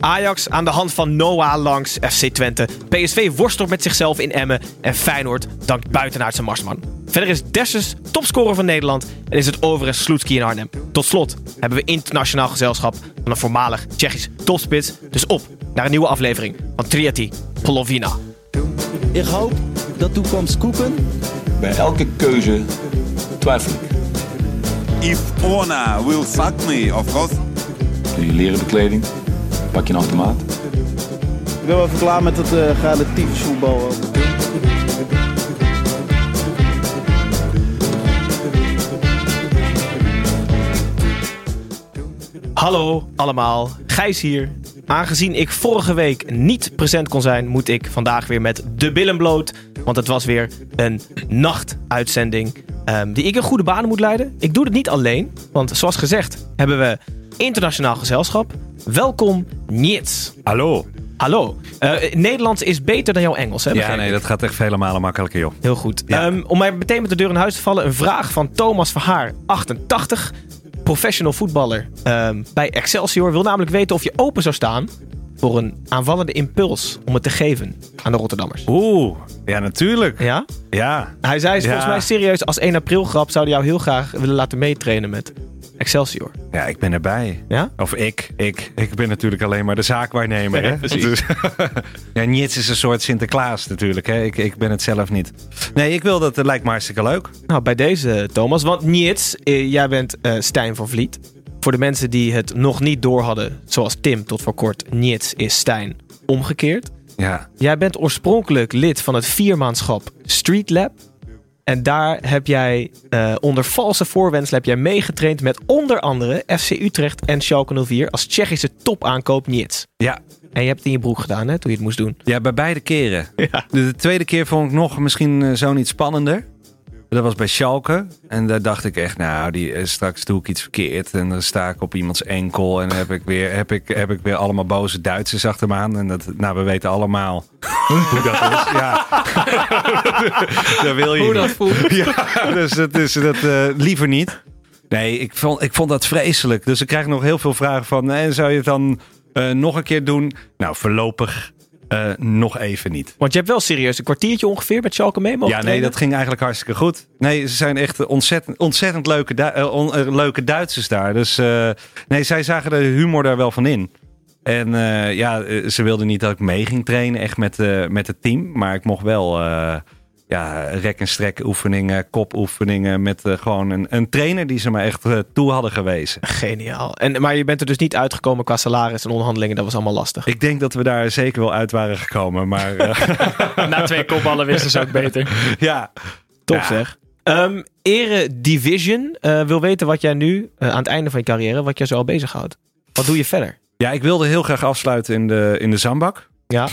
Ajax aan de hand van Noah langs FC Twente. PSV worstelt met zichzelf in Emmen. En Feyenoord dankt buitenaardse Marsman. Verder is Dessus topscorer van Nederland. En is het overigens Sloetski in Arnhem. Tot slot hebben we internationaal gezelschap van een voormalig Tsjechisch topspits. Dus op naar een nieuwe aflevering van Triati Polovina. Ik hoop dat toekomst koeken. Bij elke keuze twijfel ik. If Ona will fuck me, of course. Leren bekleding, pak je een automaat. Ik ben wel even klaar met het uh, relatief voetbal. Hallo allemaal, Gijs hier. Aangezien ik vorige week niet present kon zijn, moet ik vandaag weer met de billen bloot. Want het was weer een nachtuitzending um, die ik in goede banen moet leiden. Ik doe het niet alleen, want zoals gezegd hebben we internationaal gezelschap. Welkom, Niets. Hallo. Hallo. Uh, Nederlands is beter dan jouw Engels, hè? Ja, nee, dat gaat echt vele malen makkelijker, joh. Heel goed. Ja. Um, om mij meteen met de deur in huis te vallen, een vraag van Thomas Verhaar, 88 professional voetballer um, bij Excelsior wil namelijk weten of je open zou staan voor een aanvallende impuls om het te geven aan de Rotterdammers. Oeh, ja natuurlijk. Ja? Ja. Hij zei ja. volgens mij serieus als 1 april grap zou hij jou heel graag willen laten meetrainen met Excelsior. Ja, ik ben erbij. Ja? Of ik. Ik, ik ben natuurlijk alleen maar de zaakwaarnemer. Ja, hè? precies. Dus, ja, Niets is een soort Sinterklaas natuurlijk. Hè? Ik, ik ben het zelf niet. Nee, ik wil dat. Het lijkt me hartstikke leuk. Nou, bij deze Thomas. Want Niets, eh, jij bent uh, Stijn van Vliet. Voor de mensen die het nog niet door hadden, zoals Tim tot voor kort, Niets is Stijn omgekeerd. Ja. Jij bent oorspronkelijk lid van het viermaanschap Street Lab. En daar heb jij uh, onder valse voorwensel heb jij meegetraind met onder andere FC Utrecht en Schalke 04 als Tsjechische topaankoop Niets. Ja. En je hebt het in je broek gedaan, hè, toen je het moest doen. Ja, bij beide keren. Ja. De, de tweede keer vond ik nog misschien uh, zo niet spannender. Dat was bij Schalke. En daar dacht ik echt, nou, die, uh, straks doe ik iets verkeerd. En dan sta ik op iemands enkel. En heb ik weer, heb ik, heb ik weer allemaal boze Duitsers achter me aan. En dat, nou, we weten allemaal hoe dat is. Ja. dat wil je Hoe dat voelt. Ja, dus dat is dat uh, liever niet. Nee, ik vond, ik vond dat vreselijk. Dus ik krijg nog heel veel vragen van, nee, zou je het dan uh, nog een keer doen? Nou, voorlopig uh, nog even niet. Want je hebt wel serieus een kwartiertje ongeveer met Schalke mee mogen Ja, nee, trainen? dat ging eigenlijk hartstikke goed. Nee, ze zijn echt ontzettend, ontzettend leuke, Du uh, on, uh, leuke Duitsers daar. Dus nee, zij zagen de humor daar wel van in. En ja, ze wilden niet dat ik mee ging trainen, echt met, met het team. Maar ik mocht wel ja, rek- en strek oefeningen, kopoefeningen met uh, gewoon een, een trainer die ze me echt uh, toe hadden gewezen. Geniaal. En, maar je bent er dus niet uitgekomen qua salaris en onderhandelingen, dat was allemaal lastig. Ik denk dat we daar zeker wel uit waren gekomen, maar... Uh... Na twee kopballen wisten ze ook beter. ja. Top ja. zeg. Um, Eredivision wil weten wat jij nu, aan het einde van je carrière, wat jij zo al bezighoudt. Wat doe je verder? Ja, ik wilde heel graag afsluiten in de, in de zandbak. Ja.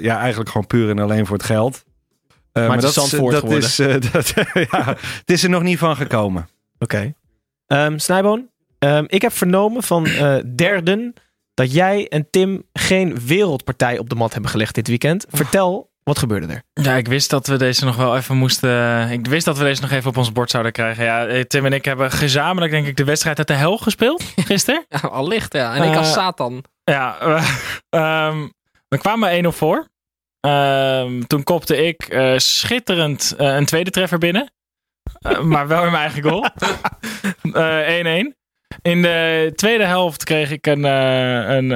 ja, eigenlijk gewoon puur en alleen voor het geld. Uh, maar, maar dat, is, dat is, uh, dat, ja, het is er nog niet van gekomen. Oké. Okay. Um, Snijboon, um, ik heb vernomen van uh, derden dat jij en Tim geen wereldpartij op de mat hebben gelegd dit weekend. Vertel, wat gebeurde er? Ja, ik wist dat we deze nog wel even moesten... Ik wist dat we deze nog even op ons bord zouden krijgen. Ja, Tim en ik hebben gezamenlijk denk ik de wedstrijd uit de hel gespeeld gisteren. ja, allicht ja. En ik als Satan. Ja, um, we kwamen 1-0 voor. Um, toen kopte ik uh, schitterend uh, een tweede treffer binnen. Uh, maar wel in mijn eigen goal. 1-1. In de tweede helft kreeg ik een, een,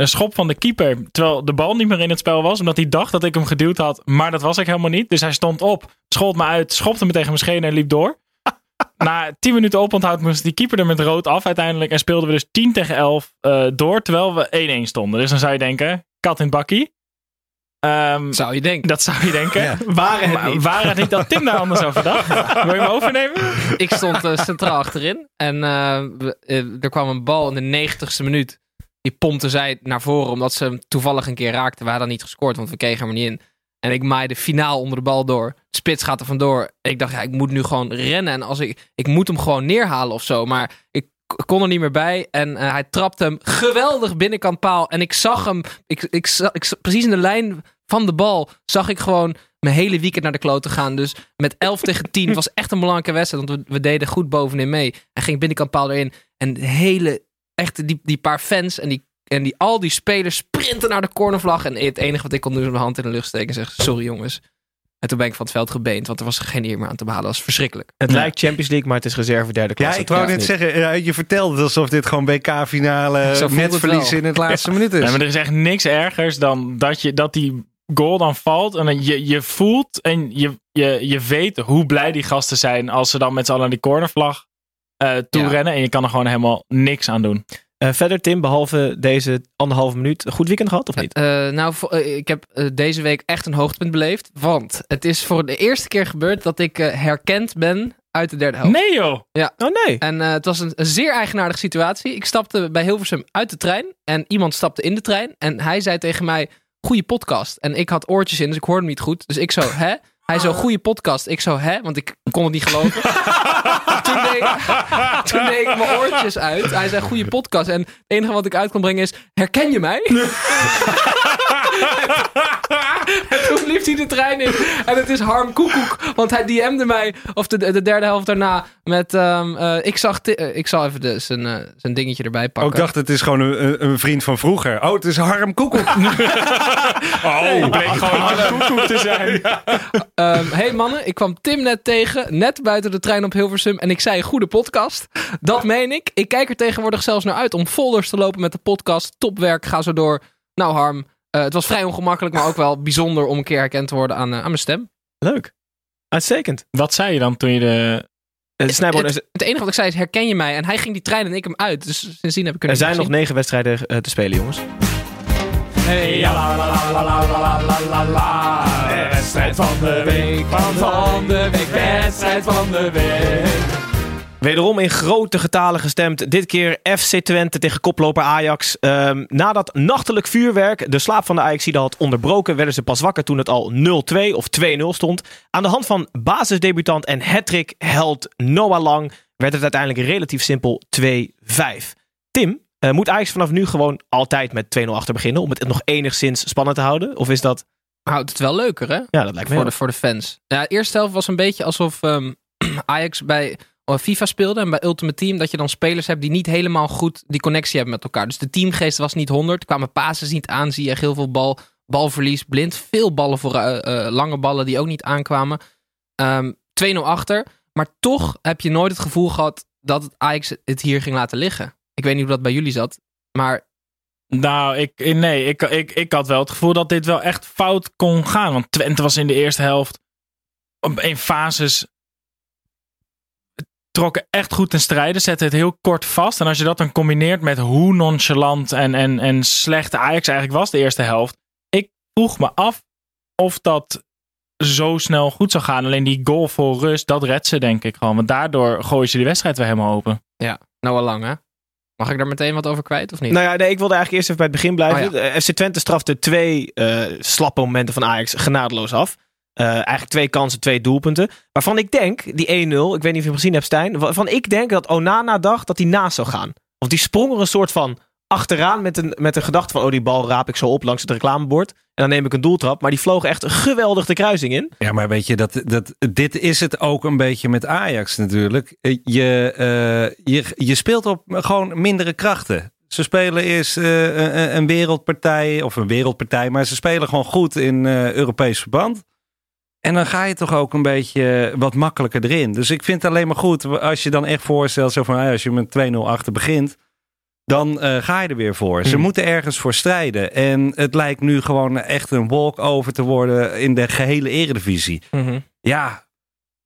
een, schop van de keeper. Terwijl de bal niet meer in het spel was. Omdat hij dacht dat ik hem geduwd had. Maar dat was ik helemaal niet. Dus hij stond op, schold me uit, schopte me tegen mijn schenen en liep door. Na 10 minuten oponthoud moest die keeper er met rood af uiteindelijk. En speelden we dus 10 tegen 11 door. Terwijl we 1-1 stonden. Dus dan zou je denken, kat in bakkie. Ehm, zou je denken. Dat zou je denken. Ja. Waren het niet. Waren het niet dat Tim daar anders over dacht? Wil je me overnemen? Ik stond uh, centraal achterin. En uh, we, uh, er kwam een bal in de negentigste minuut. Die pompte zij naar voren omdat ze hem toevallig een keer raakte. We hadden niet gescoord, want we kregen hem er niet in. En ik maaide finaal onder de bal door. Spits gaat er vandoor. Ik dacht, ja, ik moet nu gewoon rennen. En als ik, ik moet hem gewoon neerhalen of zo. Maar ik kon er niet meer bij. En uh, hij trapte hem geweldig binnenkant paal. En ik zag hem, ik, ik, ik, precies in de lijn van de bal, zag ik gewoon mijn hele weekend naar de kloot te gaan. Dus met 11 tegen 10 was echt een belangrijke wedstrijd. Want we, we deden goed bovenin mee. Hij ging binnenkant paal erin. En de hele, echt die, die paar fans en die en die, al die spelers sprinten naar de cornervlag. En het enige wat ik kon doen is mijn hand in de lucht steken en zeggen: Sorry jongens. En toen ben ik van het veld gebeend, want er was geen eer meer aan te behalen. Dat was verschrikkelijk. Het ja. lijkt Champions League, maar het is reserve derde klasse. Ja, ik wou net zeggen, je vertelde alsof dit gewoon WK-finale netverlies in het laatste ja. minuut is. Ja, maar er is echt niks ergers dan dat, je, dat die goal dan valt. En dan je, je voelt en je, je, je weet hoe blij die gasten zijn als ze dan met z'n allen die cornervlag uh, toe rennen. En je kan er gewoon helemaal niks aan doen. Uh, verder, Tim, behalve deze anderhalve minuut, een goed weekend gehad of niet? Uh, nou, uh, ik heb deze week echt een hoogtepunt beleefd. Want het is voor de eerste keer gebeurd dat ik herkend ben uit de derde helft. Nee joh! Ja. Oh nee. En het was een, een, zeer eigenaardige situatie. Ik stapte bij Hilversum uit de trein en iemand stapte in de trein. En hij zei tegen mij, goede podcast. En ik had oortjes in, dus ik hoorde hem niet goed. Dus ik zo, hè? Hij zo, goede podcast. Ik zo, hè? Want ik kon het niet geloven. toen, deed, toen deed ik mijn oortjes uit. Hij zei, goede podcast. En het enige wat ik uit kon brengen is, herken je mij? liep hij de trein in. En het is Harm Koekoek. Want hij DM'de mij, of de, de derde helft daarna, met... Um, uh, ik, zag uh, ik zal even de, zijn, uh, zijn dingetje erbij pakken. Ook dacht, het is gewoon een, een vriend van vroeger. Oh, het is Harm Koekoek. oh, nee, bleek gewoon Harm Koekoek te zijn. Um, hey mannen, ik kwam Tim net tegen, net buiten de trein op Hilversum. En ik zei, goede podcast. Dat meen ik. Ik kijk er tegenwoordig zelfs naar uit om folders te lopen met de podcast. Topwerk, ga zo door. Nou Harm, het was vrij ongemakkelijk, maar ook wel bijzonder om een keer herkend te worden aan, aan mijn stem. Leuk. Uitstekend. Wat zei je dan toen je de. Het, het, het, enige wat ik zei is: herken je mij? En hij ging die trein en ik hem uit. Dus sindsdien heb ik Er zijn nog negen wedstrijden te spelen, jongens. Hey, van de week, van de week, wedstrijd van de week. Wederom in grote getalen gestemd. Dit keer FC Twente tegen koploper Ajax. Um, nadat nachtelijk vuurwerk de slaap van de Ajaxide had onderbroken... werden ze pas wakker toen het al 0-2 of 2-0 stond. Aan de hand van basisdebutant en hattrick held Noah Lang... werd het uiteindelijk relatief simpel 2-5. Tim, uh, moet Ajax vanaf nu gewoon altijd met 2-0 achter beginnen... om het nog enigszins spannend te houden? Of is dat... Houdt het wel leuker, hè? Ja, dat lijkt me voor de, voor de fans. Ja, de eerste helft was een beetje alsof um, Ajax bij FIFA speelde en bij Ultimate Team dat je dan spelers hebt die niet helemaal goed die connectie hebben met elkaar. Dus de teamgeest was niet 100, kwamen passes niet aan, zie je heel veel bal, balverlies, blind, veel ballen voor uh, uh, lange ballen die ook niet aankwamen. Um, 2-0 achter, maar toch heb je nooit het gevoel gehad dat het Ajax het hier ging laten liggen. Ik weet niet hoe dat bij jullie zat, maar nou, ik, nee, ik, ik, ik had wel het gevoel dat dit wel echt fout kon gaan. Want Twente was in de eerste helft in fases trokken echt goed ten strijde, zetten het heel kort vast. En als je dat dan combineert met hoe nonchalant en, en, en slecht Ajax eigenlijk was de eerste helft. Ik vroeg me af of dat zo snel goed zou gaan. Alleen die goal voor rust, dat redt ze denk ik gewoon. Want daardoor gooien ze die wedstrijd weer helemaal open. Ja, nou al lang hè? Mag ik daar meteen wat over kwijt of niet? Nou ja, nee, ik wilde eigenlijk eerst even bij het begin blijven. Oh, ja. FC Twente strafte twee uh, slappe momenten van Ajax genadeloos af. Uh, eigenlijk twee kansen, twee doelpunten. Waarvan ik denk, die 1-0, ik weet niet of je hem gezien hebt, Stijn. Waarvan ik denk dat Onana dacht dat hij naast zou gaan. Of die sprong er een soort van achteraan met een, met een gedachte van... oh, die bal raap ik zo op langs het reclamebord. En dan neem ik een doeltrap. Maar die vloog echt geweldig de kruising in. Ja, maar weet je, dat, dat, dit is het ook een beetje met Ajax natuurlijk. Je, uh, je, je speelt op gewoon mindere krachten. Ze spelen eerst een, een wereldpartij, of een wereldpartij... maar ze spelen gewoon goed in Europees verband. En dan ga je toch ook een beetje wat makkelijker erin. Dus ik vind het alleen maar goed als je dan echt voorstelt, zo van als je met 2-0 achter begint, dan uh, ga je er weer voor. Ze Hmm. mm. moeten ergens voor strijden. En het lijkt nu gewoon echt een walk-over te worden in de gehele eredivisie. Mm -hmm. Ja,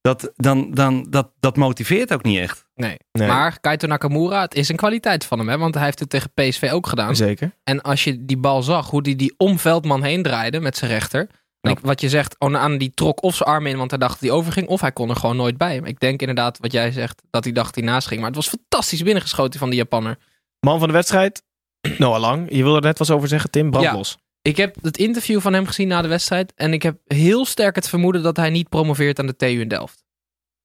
dat, dan, dan, dat, dat motiveert ook niet echt. Nee. Nee. Maar Kaito Nakamura, het is een kwaliteit van hem. Hè? Want hij heeft het tegen PSV ook gedaan. Zeker. En als je die bal zag, hoe hij die om Veldman heen draaide met zijn rechter. Ik- wat je zegt, Onana die trok of zijn arm in, want hij dacht dat hij overging. Of hij kon er gewoon nooit bij. Ik denk inderdaad, wat jij zegt, dat hij dacht dat hij naast ging. Maar het was fantastisch binnengeschoten van die Japanner. Man van de wedstrijd, Noah Lang. Je wilde er net wat over zeggen, Tim. Brand Ja. los. Ik heb het interview van hem gezien na de wedstrijd. En ik heb heel sterk het vermoeden dat hij niet promoveert aan de TU in Delft.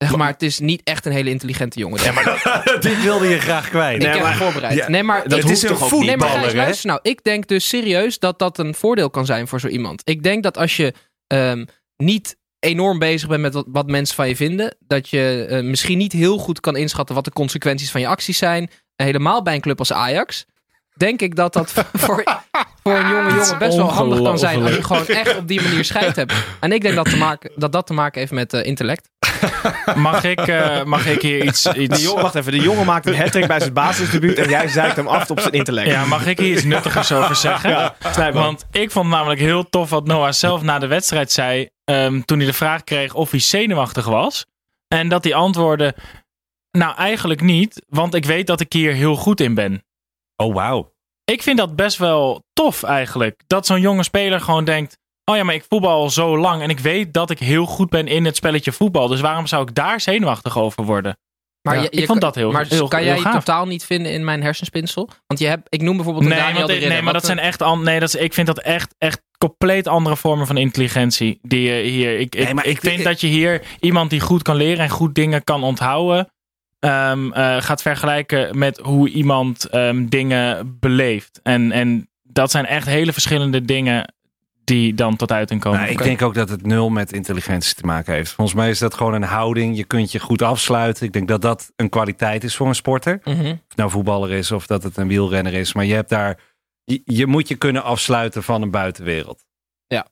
Zeg maar, het is niet echt een hele intelligente jongen. Dit wilde je graag kwijt. ik heb hem voorbereid. ja, nee, maar dat ik- is een Nee, maar Gijs, luister nou. Ik denk dus serieus dat dat een voordeel kan zijn voor zo iemand. Ik denk dat als je ehm, niet enorm bezig bent met wat, wat mensen van je vinden, dat je eh, misschien niet heel goed kan inschatten wat de consequenties van je acties zijn. En helemaal bij een club als Ajax. Denk ik dat dat voor, voor een jonge jongen best wel handig kan zijn. Als je gewoon echt op die manier scheid hebt. En ik denk dat te maken, dat, dat te maken heeft met eh, intellect. Mag ik, eh, mag ik hier iets... De jongen, wacht even, de jongen maakt een hat bij zijn basisdebuut en jij zeikt hem af op zijn intellect. ja, mag ik hier iets nuttigers over zeggen? Ja. Want ik vond namelijk heel tof wat Noah zelf na de wedstrijd zei. ehm, toen hij de vraag kreeg of hij zenuwachtig was. En dat hij antwoordde: Nou, eigenlijk niet, want ik weet dat ik hier heel goed in ben. Oh, wauw. Ik vind dat best wel tof eigenlijk. Dat zo'n jonge speler gewoon denkt: Oh ja, maar ik voetbal al zo lang en ik weet dat ik heel goed ben in het spelletje voetbal. Dus waarom zou ik daar zenuwachtig over worden? Maar Ja, je, ik je vond kan- dat heel- Maar heel- kan heel jij je totaal niet vinden in mijn hersenspinsel? Want je hebt, ik noem bijvoorbeeld Nee, Daniel want, de nee, maar dat een- zijn echt an- nee, dat is, ik vind dat echt, echt compleet andere vormen van intelligentie die je hier. Ik, ik, Nee, maar ik, ik- vind ik- dat je hier iemand die goed kan leren en goed dingen kan onthouden. ehm, eh, gaat vergelijken met hoe iemand ehm, dingen beleeft. En, en dat zijn echt hele verschillende dingen die dan tot uiting komen. Nou, ik denk ook dat het nul met intelligentie te maken heeft. Volgens mij is dat gewoon een houding. Je kunt je goed afsluiten. Ik denk dat dat een kwaliteit is voor een sporter. Mhm. Of het nou voetballer is of dat het een wielrenner is. Maar je hebt daar. Je, je moet je kunnen afsluiten van een buitenwereld. Ja.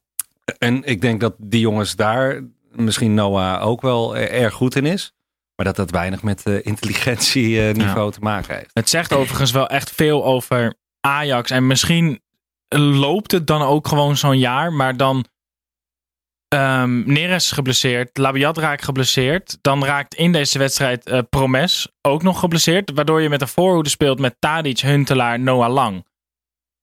En ik denk dat die jongens daar, misschien Noah ook wel eh, erg goed in is. Maar dat dat weinig met eh, intelligentieniveau te maken heeft. Het zegt overigens wel echt veel over Ajax. En misschien loopt het dan ook gewoon zo'n jaar. Maar dan ehm Neres geblesseerd. Labiat raakt geblesseerd. Dan raakt in deze wedstrijd eh, Promes ook nog geblesseerd. Waardoor je met een voorhoede speelt met Tadic, Huntelaar, Noah Lang.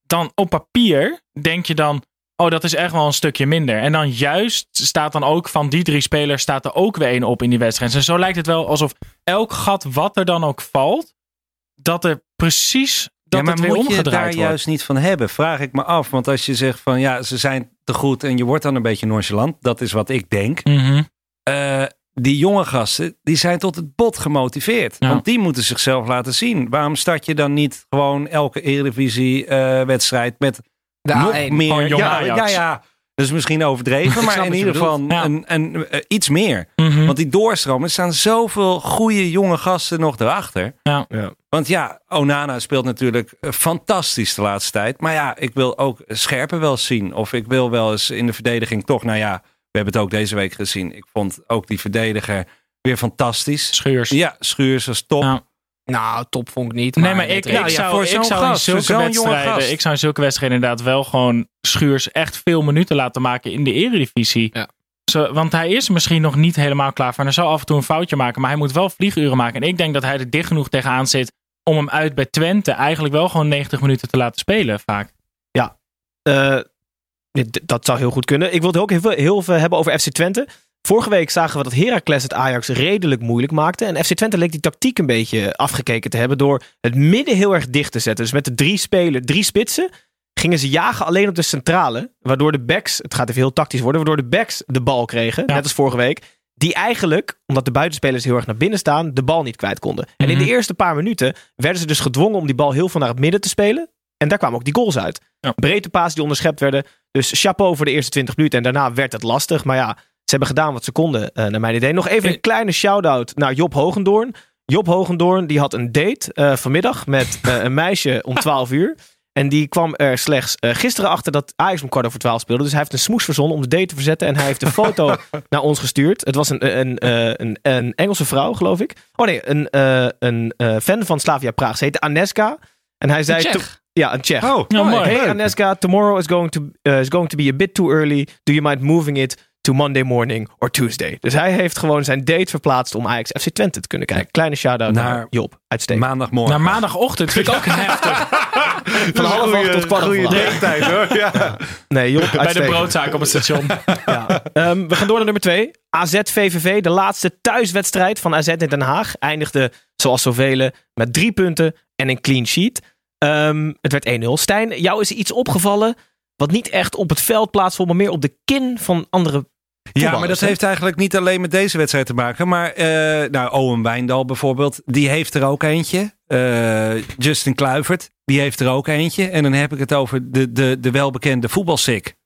Dan op papier denk je dan... Oh, dat is echt wel een stukje minder. En dan juist staat dan ook van die drie spelers... staat er ook weer één op in die wedstrijd. En zo lijkt het wel alsof elk gat wat er dan ook valt... dat er precies dat ja, maar het weer moet je daar wordt. juist niet van hebben? Vraag ik me af. Want als je zegt van ja, ze zijn te goed en je wordt dan een beetje nonchalant. Dat is wat ik denk. Mhm. Eh, die jonge gasten, die zijn tot het bot gemotiveerd. Ja. Want die moeten zichzelf laten zien. Waarom start je dan niet gewoon elke Eredivisie eh, met De nog A1. meer? Jong ja, Ajax. ja, ja. Dat is misschien overdreven, maar in ieder geval. Ja. een, een, eh, iets meer. Mhm. Want die doorstroom, er staan zoveel goede jonge gasten nog erachter. Ja. Ja. Want ja, Onana speelt natuurlijk eh, fantastisch de laatste tijd. Maar ja, ik wil ook Scherpen wel eens zien. Of ik wil wel eens in de verdediging toch, nou ja, we hebben het ook deze week gezien. Ik vond ook die verdediger weer fantastisch. Schuurs. Ja, Schuurs was top. Ja. Nou, top vond ik niet. Nee, maar ik, ja, zou, voor ik zo'n zou in gast, zulke wedstrijden, ik zou in zulke wedstrijden inderdaad wel gewoon Schuurs echt veel minuten laten maken in de eredivisie. Ja. Zo, want hij is misschien nog niet helemaal klaar voor. Hij zal af en toe een foutje maken, maar hij moet wel vlieguren maken. En ik denk dat hij er dicht genoeg tegenaan zit om hem uit bij Twente eigenlijk wel gewoon 90 minuten te laten spelen vaak. Eh, dit- dat zou heel goed kunnen. Ik wil het ook heel veel, heel veel hebben over FC Twente. Vorige week zagen we dat Heracles het Ajax redelijk moeilijk maakte. En FC Twente leek die tactiek een beetje afgekeken te hebben door het midden heel erg dicht te zetten. Dus met de drie spelers, drie spitsen, gingen ze jagen alleen op de centrale. Waardoor de backs, het gaat even heel tactisch worden, waardoor de backs de bal kregen. Ja. Net als vorige week. Die eigenlijk, omdat de buitenspelers heel erg naar binnen staan, de bal niet kwijt konden. En in Mhm. de eerste paar minuten werden ze dus gedwongen om die bal heel veel naar het midden te spelen. En daar kwamen ook die goals uit. Ja. Breedte paas die onderschept werden. Dus chapeau voor de eerste 20 minuten. En daarna werd het lastig. Maar ja, ze hebben gedaan wat ze konden, eh, naar mijn idee. Nog even een kleine shout-out naar Job Hogendoorn. Job Hogendoorn die had een date eh, vanmiddag met eh, een meisje om 12 uur. En die kwam er slechts eh, gisteren achter dat Ajax om kwart over 12 speelde. Dus hij heeft een smoes verzonnen om de date te verzetten. En hij heeft een foto naar ons gestuurd. Het was een, een, eh, een, een Engelse vrouw, geloof ik. Oh nee, een, eh, een eh, fan van Slavia Praag. Ze heette Aneska. En hij zei... Ja, een Tsjech. Oh. Hey Aneska, tomorrow is going, to, uh, is going to be a bit too early. Do you mind moving it to Monday morning or Tuesday. Dus hij heeft gewoon zijn date verplaatst om Ajax FC Twente te kunnen kijken. Kleine shout-out naar, Naar Job. Uitstekend. Maandagmorgen. Naar maandagochtend vind ik ook heftig. Van half acht tot kwart over Goede acht. denktijd hoor. Ja. Nee, Job, Bij de broodzaak op het station. Ja. Ehm, we gaan door naar nummer 2. AZ-VVV, de laatste thuiswedstrijd van AZ in Den Haag. Eindigde, zoals zoveel, met drie punten en een clean sheet. Ehm, het werd 1-0. Stijn, jou is iets opgevallen wat niet echt op het veld plaatsvond, maar meer op de kin van andere Ja, maar dat heeft eigenlijk niet alleen met deze wedstrijd te maken. Maar eh nou, Owen Wijndal bijvoorbeeld, die heeft er ook eentje. Eh, Justin Kluivert, die heeft er ook eentje. En dan heb ik het over de, de, de welbekende voetbalsik.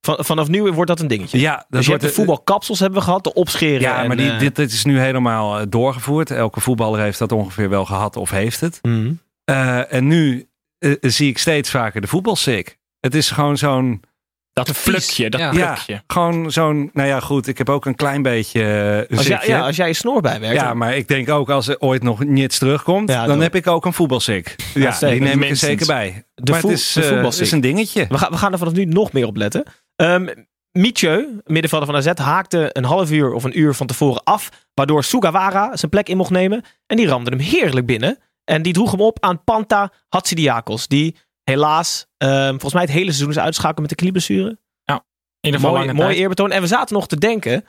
Van, vanaf nu wordt dat een dingetje. Ja, dat dus je hebt wordt de voetbalkapsels hebben we gehad, de opscheren. Ja, en, maar die, eh, dit, dit is nu helemaal doorgevoerd. Elke voetballer heeft dat ongeveer wel gehad of heeft het. mhm. En nu zie ik steeds vaker de voetbalsik. Het is gewoon zo'n... Dat flukje, dat Ja. plukje. Ja, gewoon zo'n... Nou ja, goed, ik heb ook een klein beetje uh, als, jij, ja, als jij je snor bijwerkt. Ja, maar ik denk ook als er ooit nog niets terugkomt, Ja, dan dan- heb ik ook een voetbalsik. Ja, die neem ik er zeker bij. De maar voet- het is, de eh, is een dingetje. We gaan, we gaan er vanaf nu nog meer op letten. Ehm Mietje, middenvelder van AZ, haakte een half uur of een uur van tevoren af. Waardoor Sugawara zijn plek in mocht nemen. En die ramde hem heerlijk binnen. En die droeg hem op aan Panta Hatsidiakos. Die helaas ehm, volgens mij het hele seizoen is uitschakeld met de knieblessure. In ieder geval Mooi, mooi eerbetoon. En we zaten nog te denken,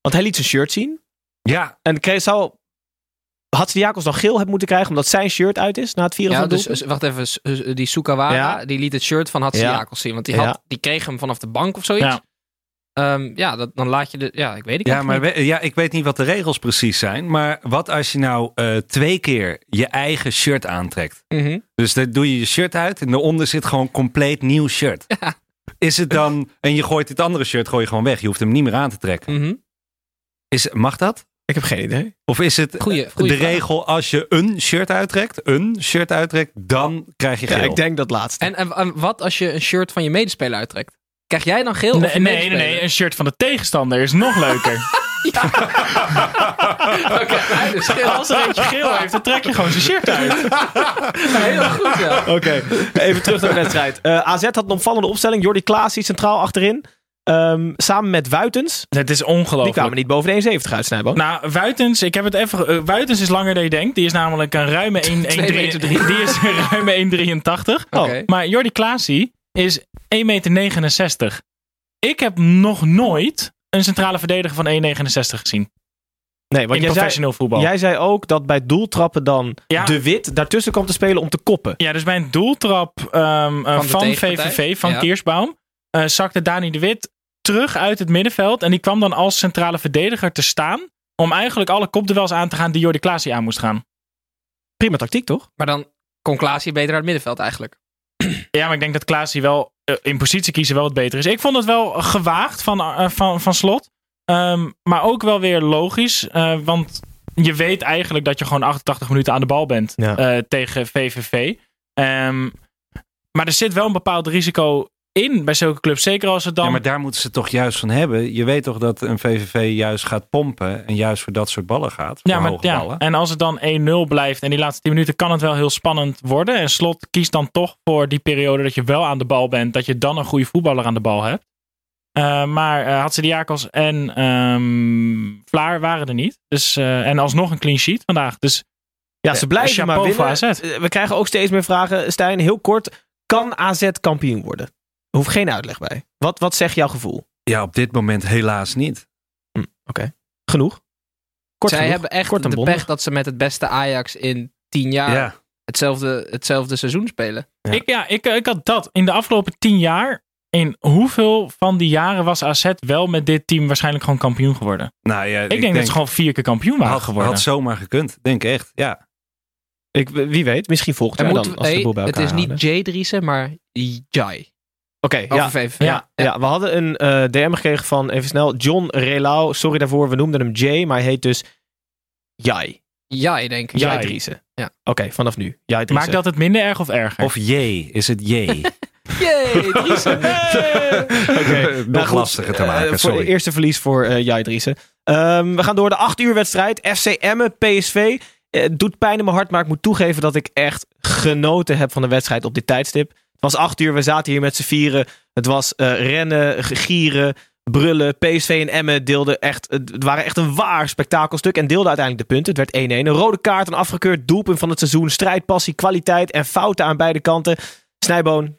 want hij liet zijn shirt zien. Ja, En kreeg, zou Hatsidiakos dan geel hebben moeten krijgen omdat zijn shirt uit is na het vieren Ja, van dus doelpunt? wacht even. Die Sukawara, Ja. die liet het shirt van Hatsidiakos zien. Want die, had, Ja. die kreeg hem vanaf de bank of zoiets. Ja. Ja, ja dat, dan laat je de... Ja, ik weet het ja, maar niet. we- ja, ik weet niet wat de regels precies zijn. Maar wat als je nou eh, twee keer je eigen shirt aantrekt? Mhm. Dus dan doe je je shirt uit en daaronder zit gewoon compleet nieuw shirt. Is het dan... En je gooit dit andere shirt gooi je gewoon weg. Je hoeft hem niet meer aan te trekken. Mhm. Is, mag dat? Ik heb geen idee. Of is het Goeie- eh, goeie de vraag. regel als je een shirt uittrekt, een shirt uittrekt, dan krijg je Ja, geel? ik denk dat laatste. En, en, en wat als je een shirt van je medespeler uittrekt? Krijg jij dan geel? Nee, nee, nee, nee, een shirt van de tegenstander is nog leuker. Oké, nee, dus geel. Als er eentje geel heeft, dan trek je gewoon zijn shirt uit. Heel goed, ja. Oké, even terug naar de wedstrijd. Eh, AZ had een opvallende opstelling. Jordi Klaasie centraal achterin. Ehm, samen met Wuitens. Het is Die ongelooflijk. kwamen niet boven de 1,70 uit, Snijbo. Nou, Wuitens, ik heb het even. eh, Wuitens is langer dan je denkt. Die is namelijk een ruime 1,83. meter drie. Die is een ruime 1,83. Oké. Maar Jordi Klaasie is 1,69 meter. Ik heb nog nooit een centrale verdediger van 1,69 gezien. nee, want in jij zei, professioneel voetbal. jij zei ook dat bij doeltrappen dan Ja. de wit daartussen kwam te spelen om te koppen. Ja, dus bij een doeltrap ehm, eh, Van? VVV, van Ja. Kiersbaum, eh, zakte Dani de Wit terug uit het middenveld. En die kwam dan als centrale verdediger te staan. Om eigenlijk alle kopduels aan te gaan die Jordi Klaasie aan moest gaan. Prima tactiek, toch? Maar dan kon Klaasie beter uit het middenveld eigenlijk. Ja, maar ik denk dat Klaasie wel eh, in positie kiezen wel wat beter is. Ik vond het wel gewaagd van, eh, van, van slot. Ehm, maar ook wel weer logisch. eh, want je weet eigenlijk dat je gewoon 88 minuten aan de bal bent Ja. eh, tegen VVV. Ehm, maar er zit wel een bepaald risico in bij zulke clubs. Zeker als het dan... Ja, maar daar moeten ze toch juist van hebben. Je weet toch dat een VVV juist gaat pompen en juist voor dat soort ballen gaat. Voor Ja, maar, ja, ballen. en als het dan 1-0 blijft en die laatste 10 minuten kan het wel heel spannend worden. En Slot kiest dan toch voor die periode dat je wel aan de bal bent, dat je dan een goede voetballer aan de bal hebt. Eh, maar uh, Hatsidiakos en ehm Vlaar waren er niet. Dus, eh, en alsnog een clean sheet vandaag. Dus Ja, ze blijven maar voor winnen. AZ. Eh, We krijgen ook steeds meer vragen. Stijn, heel kort. Kan AZ kampioen worden? Er hoeft geen uitleg bij. Wat, wat zegt jouw gevoel? Ja, op dit moment helaas niet. Genoeg? Kort Zij genoeg? hebben echt Kort en de bondig. pech dat ze met het beste Ajax in tien jaar Ja. hetzelfde, hetzelfde seizoen spelen. Ja. Ik, ja, ik, ik had dat. In de afgelopen 10 jaar, in hoeveel van die jaren was AZ wel met dit team waarschijnlijk gewoon kampioen geworden? Nou ja, Ik, denk, dat ze gewoon vier keer kampioen waren had, geworden. had zomaar gekund. Denk echt, ja. Ik, wie weet, misschien volgend jaar moet- dan. Als we de boel bij het is niet. Jay Driessen, maar Jai. Oké, Over ja. Ja, ja, we hadden een eh, DM gekregen van, even snel, John Relau. Sorry daarvoor, we noemden hem Jay, maar hij heet dus Jai. Jai, denk ik. Jai Jai. Driessen. Ja. Oké, vanaf nu. Jai Driessen. Maakt dat het minder erg of erger? Of J, is het J? Yay, Driessen. Oké, Nog nou goed, lastiger te eh, maken, sorry. de eerste verlies voor eh Jai Driessen. Ehm, we gaan door de 8 uur wedstrijd. FC Emmen, PSV. Het doet pijn in mijn hart, maar ik moet toegeven dat ik echt genoten heb van de wedstrijd op dit tijdstip. Het was 8 uur, we zaten hier met z'n vieren. Het was eh, rennen, gieren, brullen. PSV en Emmen deelden echt, het waren echt een waar spektakelstuk en deelden uiteindelijk de punten. Het werd 1-1. Een rode kaart, een afgekeurd doelpunt van het seizoen. Strijdpassie, kwaliteit en fouten aan beide kanten. Snijboon,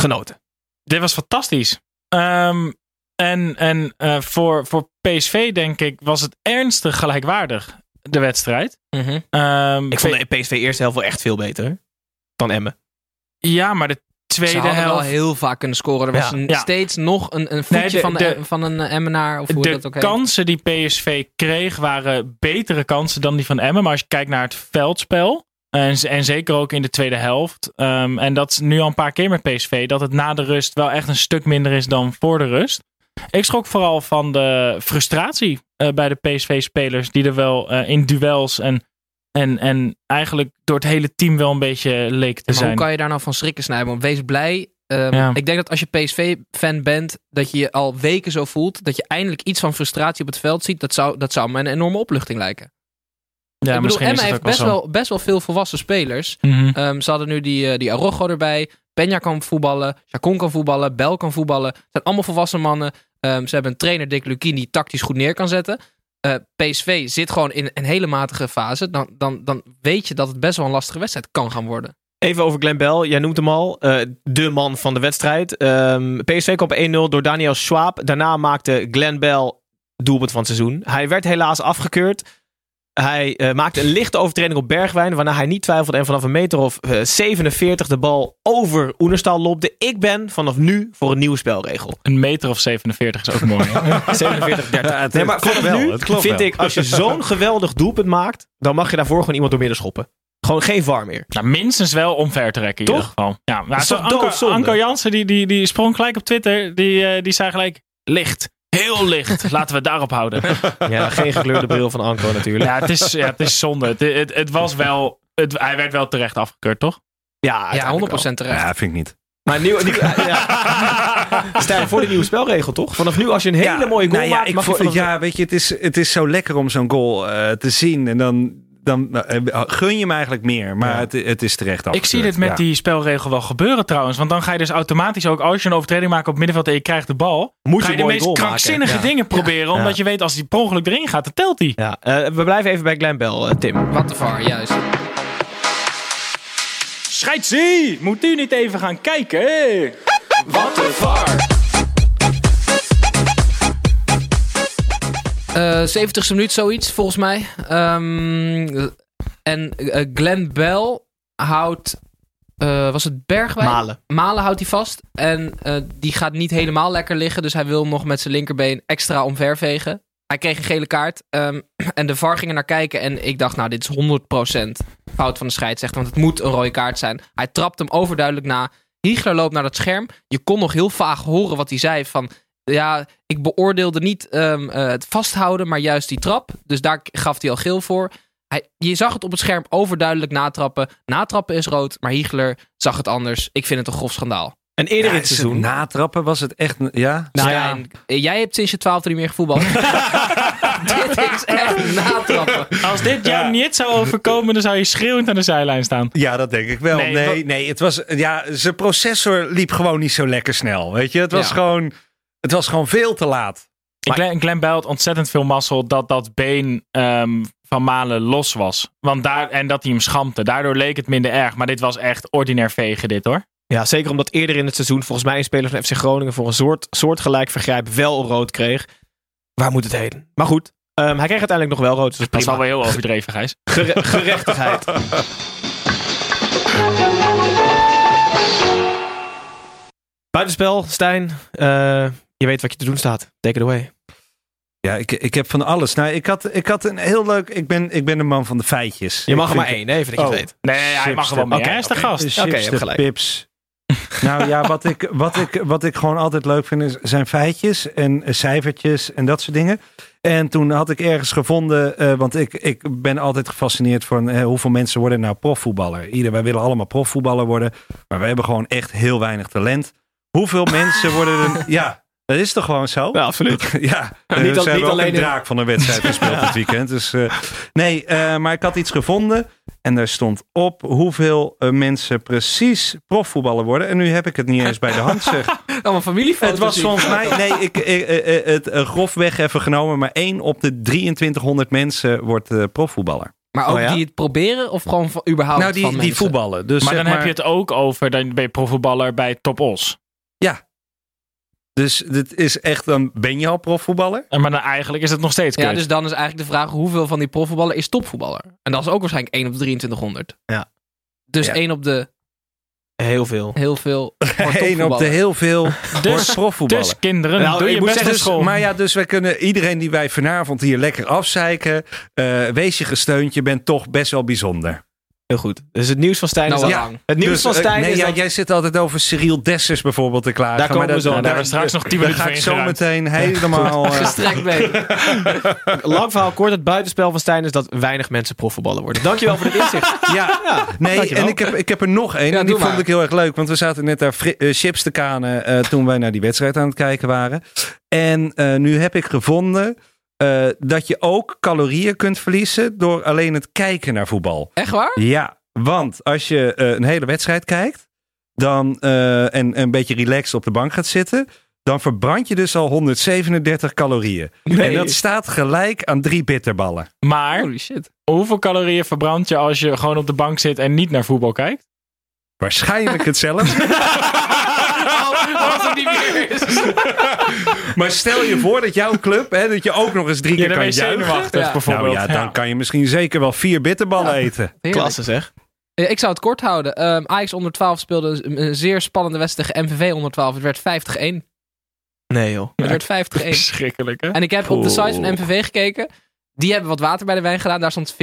genoten. Dit was fantastisch. Ehm, en en eh, voor, voor PSV, denk ik, was het ernstig gelijkwaardig, de wedstrijd. Mhm. Ehm, Ik vond de PSV eerste helft wel echt veel beter dan Emmen. Ja, maar de Ze tweede hadden wel helft... heel vaak kunnen scoren. Er was Ja. een, Ja. steeds nog een, een voetje de- van, de, de- van een Emmenaar. Of hoe de dat ook heet. kansen die PSV kreeg waren betere kansen dan die van Emmen. Maar als je kijkt naar het veldspel. En, en zeker ook in de tweede helft. ehm, en dat is nu al een paar keer met PSV. Dat het na de rust wel echt een stuk minder is dan voor de rust. Ik schrok vooral van de frustratie eh, bij de PSV-spelers. Die er wel eh, in duels en, en, en eigenlijk door het hele team wel een beetje leek te Maar zijn. hoe kan je daar nou van schrikken, Snijboom? Wees blij. Ehm, Ja. Ik denk dat als je PSV-fan bent, dat je je al weken zo voelt. Dat je eindelijk iets van frustratie op het veld ziet. Dat zou, dat zou me een enorme opluchting lijken. ja, ik bedoel, misschien is Emma het heeft best wel, best wel veel volwassen spelers. Mhm. Ehm, ze hadden nu die, eh, die Arrojo erbij. Peña kan voetballen. Chacon kan voetballen. Bel kan voetballen. Het zijn allemaal volwassen mannen. Ehm, ze hebben een trainer, Dick Lukien, die tactisch goed neer kan zetten. Eh, PSV zit gewoon in een hele matige fase. Dan, dan, dan weet je dat het best wel een lastige wedstrijd kan gaan worden. Even over Glenn Bell. Jij noemt hem al. eh, de man van de wedstrijd. Ehm, PSV kwam op 1-0 door Daniel Schwab. Daarna maakte Glenn Bell doelpunt van het seizoen. Hij werd helaas afgekeurd. Hij eh, maakte een lichte overtreding op Bergwijn. Waarna hij niet twijfelde en vanaf een meter of eh, 47 de bal over Oenerstal lopte. Ik ben vanaf nu voor een nieuwe spelregel. Een meter of 47 is ook mooi. hè? 47, 30. Ja, nee, maar het klopt vanaf wel, nu het klopt vind wel. ik, als je zo'n geweldig doelpunt maakt, dan mag je daarvoor gewoon iemand door midden schoppen. Gewoon geen VAR meer. Nou, minstens wel omver te rekken in Toch? ieder geval. Ja, maar zo toch Anko? Anko Jansen die, die, die sprong gelijk op Twitter. Die, eh, die zei gelijk, licht. Heel licht. Laten we het daarop houden. Ja, geen gekleurde bril van Anko natuurlijk. Ja, het is, ja, het is zonde. Het, het, het was wel... Het, hij werd wel terecht afgekeurd, toch? Ja, Ja, 100% uiteindelijk terecht. Ja, vind ik niet. Maar nieuw, nieuw, ja. Stijn, voor de nieuwe spelregel toch? Vanaf nu als je een hele Ja, mooie goal nou ja, maakt, ik mag je vanaf ja, weet je, het is, het is zo lekker om zo'n goal eh, te zien. En dan, dan nou, eh, gun je me eigenlijk meer. Maar Ja. het, het is terecht Ik zie afgekeurd, dit met ja. die spelregel wel gebeuren trouwens. Want dan ga je dus automatisch ook, als je een overtreding maakt op het middenveld en je krijgt de bal, Moet je ga een je de meest maken. krankzinnige Ja. dingen proberen. Omdat je weet, als die per ongeluk erin gaat, dan telt die. Ja, eh, we blijven even bij Glenn Bell, eh, Tim. Wat de var, juist. Scheidsie! Moet u niet even gaan kijken? Wat een var. 70ste minuut, zoiets, volgens mij. Ehm, en eh, Glenn Bell houdt... eh, was het Bergwijn? Malen. Malen houdt hij vast. En eh, die gaat niet helemaal lekker liggen. Dus hij wil nog met zijn linkerbeen extra omvervegen. Hij kreeg een gele kaart. ehm, en de VAR ging er naar kijken. En ik dacht, nou, dit is 100% fout van de scheidsrechter. Want het moet een rode kaart zijn. Hij trapt hem overduidelijk na. Hiegler loopt naar dat scherm. Je kon nog heel vaag horen wat hij zei. Van, ja, ik beoordeelde niet ehm, eh, het vasthouden, maar juist die trap. Dus daar gaf hij al geel voor. Hij, je zag het op het scherm overduidelijk natrappen. Natrappen is rood, maar Hiegler zag het anders. Ik vind het een grof schandaal. En eerder Ja, in het seizoen... natrappen was het echt... Ja? Nou ja. Jij hebt sinds je twaalfde niet meer gevoetbald. Dit is echt natrappen. Als dit jou niet zou overkomen, dan zou je schreeuwend aan de zijlijn staan. Ja, dat denk ik wel. Nee, Nee, wat- nee, het was... Ja, zijn processor liep gewoon niet zo lekker snel. Weet je, het was Ja. gewoon... Het was gewoon veel te laat. Glenn, Glenn Bell had ontzettend veel mazzel dat dat been ehm, van Malen los was. Want daar, en dat hij hem schampte. Daardoor leek het minder erg. Maar dit was echt ordinair vegen dit hoor. Ja, zeker omdat eerder in het seizoen volgens mij een speler van FC Groningen voor een soort, soortgelijk vergrijp wel rood kreeg. Waar moet het heen? Maar goed, ehm, hij kreeg uiteindelijk nog wel rood. Dus Dat is alweer heel overdreven, Gijs. Gere- gerechtigheid. Buitenspel, Stijn. eh, je weet wat je te doen staat. Take it away. Ja, ik, ik heb van alles. Nou, ik had, ik had een heel leuk... Ik ben, ik ben de man van de feitjes. Je mag Ik er maar één, even dat je het Oh. weet. Nee, hij mag er wel mee. Oké, hij is de gast. Oké, gelijk. pips. nou ja, wat ik, wat, ik, wat ik gewoon altijd leuk vind is, zijn feitjes en eh, cijfertjes en dat soort dingen. En toen had ik ergens gevonden, eh, want ik, ik ben altijd gefascineerd van eh, hoeveel mensen worden nou profvoetballer. Ieder, wij willen allemaal profvoetballer worden, maar we hebben gewoon echt heel weinig talent. Hoeveel mensen worden er... Ja, dat is toch gewoon zo? Ja, absoluut. Ja, Niet al- ze hebben niet ook alleen een in- draak van een wedstrijd gespeeld dit weekend. Dus, eh, nee, eh, maar ik had iets gevonden. En daar stond op hoeveel eh, mensen precies profvoetballer worden. En nu heb ik het niet eens bij de hand zeg. Allemaal familiefoto's. Het was volgens mij, nee, ik, ik, eh, eh, het eh, grofweg even genomen, maar één op de 2300 mensen wordt eh, profvoetballer. Maar ook Oh ja? die het proberen of gewoon van, überhaupt nou, die, van die voetballen. Dus maar zeg dan heb je het ook over, dan ben je profvoetballer bij Top Os. Dus dit is echt, dan ben je al profvoetballer? En Maar dan eigenlijk is het nog steeds kut. Ja, dus dan is eigenlijk de vraag hoeveel van die profvoetballer is topvoetballer? En dat is ook waarschijnlijk 1 op de 2300. Ja. Dus Ja. 1 op de Heel veel. heel veel. wordt Eén op de heel veel dus, profvoetballer. dus kinderen, Nou, doe je moet best zeggen, Dus, school. maar ja, dus wij kunnen iedereen die wij vanavond hier lekker afzeiken, eh, wees je gesteund, je bent toch best wel bijzonder. Heel goed. Dus het nieuws van Stijn Nou, is dat- lang. Het nieuws Dus, van eh, Stijn nee, is ja, dat- jij zit altijd over Cyril Dessers bijvoorbeeld te klagen. Daar komen maar we zo. Daar hebben we straks nog 10 daar minuten ga ik zo meteen helemaal... eh, Gestrekt mee. Lang verhaal kort. Het buitenspel van Stijn is dat weinig mensen profvoetballer worden. Dankjewel voor dit inzicht. Ja, nee, dankjewel. en ik heb, ik heb er nog één. Ja, en die vond maar. ik heel erg leuk. Want we zaten net daar eh, chips te kanen toen wij naar die wedstrijd aan het kijken waren. En nu heb ik gevonden eh, dat je ook calorieën kunt verliezen door alleen het kijken naar voetbal. Echt waar? Ja, want als je eh, een hele wedstrijd kijkt dan, eh, en een beetje relaxed op de bank gaat zitten, dan verbrand je dus al 137 calorieën. Nee. En dat staat gelijk aan drie bitterballen. Maar Holy shit. hoeveel calorieën verbrand je als je gewoon op de bank zit en niet naar voetbal kijkt? Waarschijnlijk hetzelfde. Als het niet meer is. Maar stel je voor dat jouw club, hè, dat je ook nog eens drie Ja, keer kan juichen. zenuwachtig Ja. bijvoorbeeld. Nou ja, dan kan je misschien zeker wel vier bitterballen eten. Heerlijk. Klasse zeg. Ik zou het kort houden. Ehm Ajax onder 12 speelde een, zeer spannende wedstrijd tegen MVV onder 12. Het werd 50-1. Nee joh. Het werd 50-1. Verschrikkelijk, hè? En ik heb op de site van MVV gekeken. Die hebben wat water bij de wijn gedaan. Daar stond 40-1.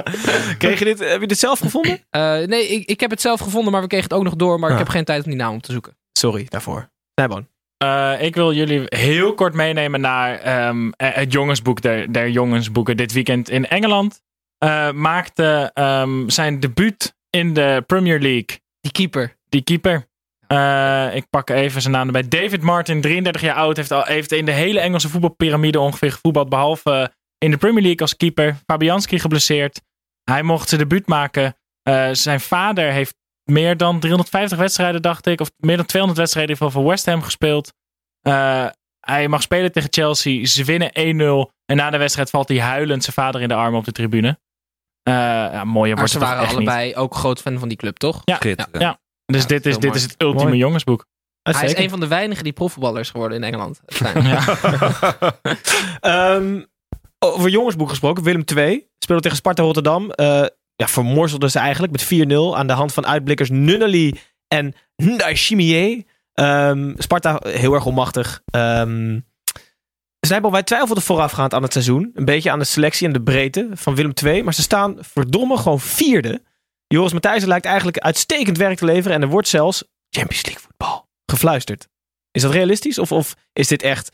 Kreeg je dit, heb je dit zelf gevonden? Eh, nee, ik, ik heb het zelf gevonden, maar we kregen het ook nog door. Maar Ah. ik heb geen tijd om die naam op te zoeken. Sorry daarvoor. Snijboon. Eh, ik wil jullie heel kort meenemen naar ehm, eh, het jongensboek der, der jongensboeken. Dit weekend in Engeland eh, maakte ehm, zijn debuut in de Premier League. Die keeper. Die keeper. Eh, ik pak even zijn naam erbij. David Martin, 33 jaar oud, heeft, al, heeft in de hele Engelse voetbalpyramide ongeveer gevoetbald. Behalve in de Premier League als keeper. Fabianski geblesseerd. Hij mocht zijn debuut maken. Eh, zijn vader heeft meer dan 350 wedstrijden, dacht ik. Of meer dan 200 wedstrijden in ieder geval voor West Ham gespeeld. Eh, hij mag spelen tegen Chelsea. Ze winnen 1-0. En na de wedstrijd valt hij huilend zijn vader in de armen op de tribune. Eh ja, mooier wordt ze het waren echt niet. allebei ook groot fan van die club, toch? Ja, ja. Dus Ja, dit, is, dit mooi. is het ultieme Mooi. jongensboek. Hij is een van de weinigen die profvoetballer is geworden in Engeland. Stijn. Over jongensboek gesproken. Willem II speelde tegen Sparta Rotterdam. Eh ja, vermorzelde ze eigenlijk met 4-0 aan de hand van uitblikkers Nunnally en Ndaishimie. Ehm Sparta heel erg onmachtig. Ehm Snijbal, wij twijfelden voorafgaand aan het seizoen. Een beetje aan de selectie en de breedte van Willem II. Maar ze staan verdomme gewoon vierde. Joris Matthijssen lijkt eigenlijk uitstekend werk te leveren. En er wordt zelfs Champions League voetbal gefluisterd. Is dat realistisch? Of, of is dit echt...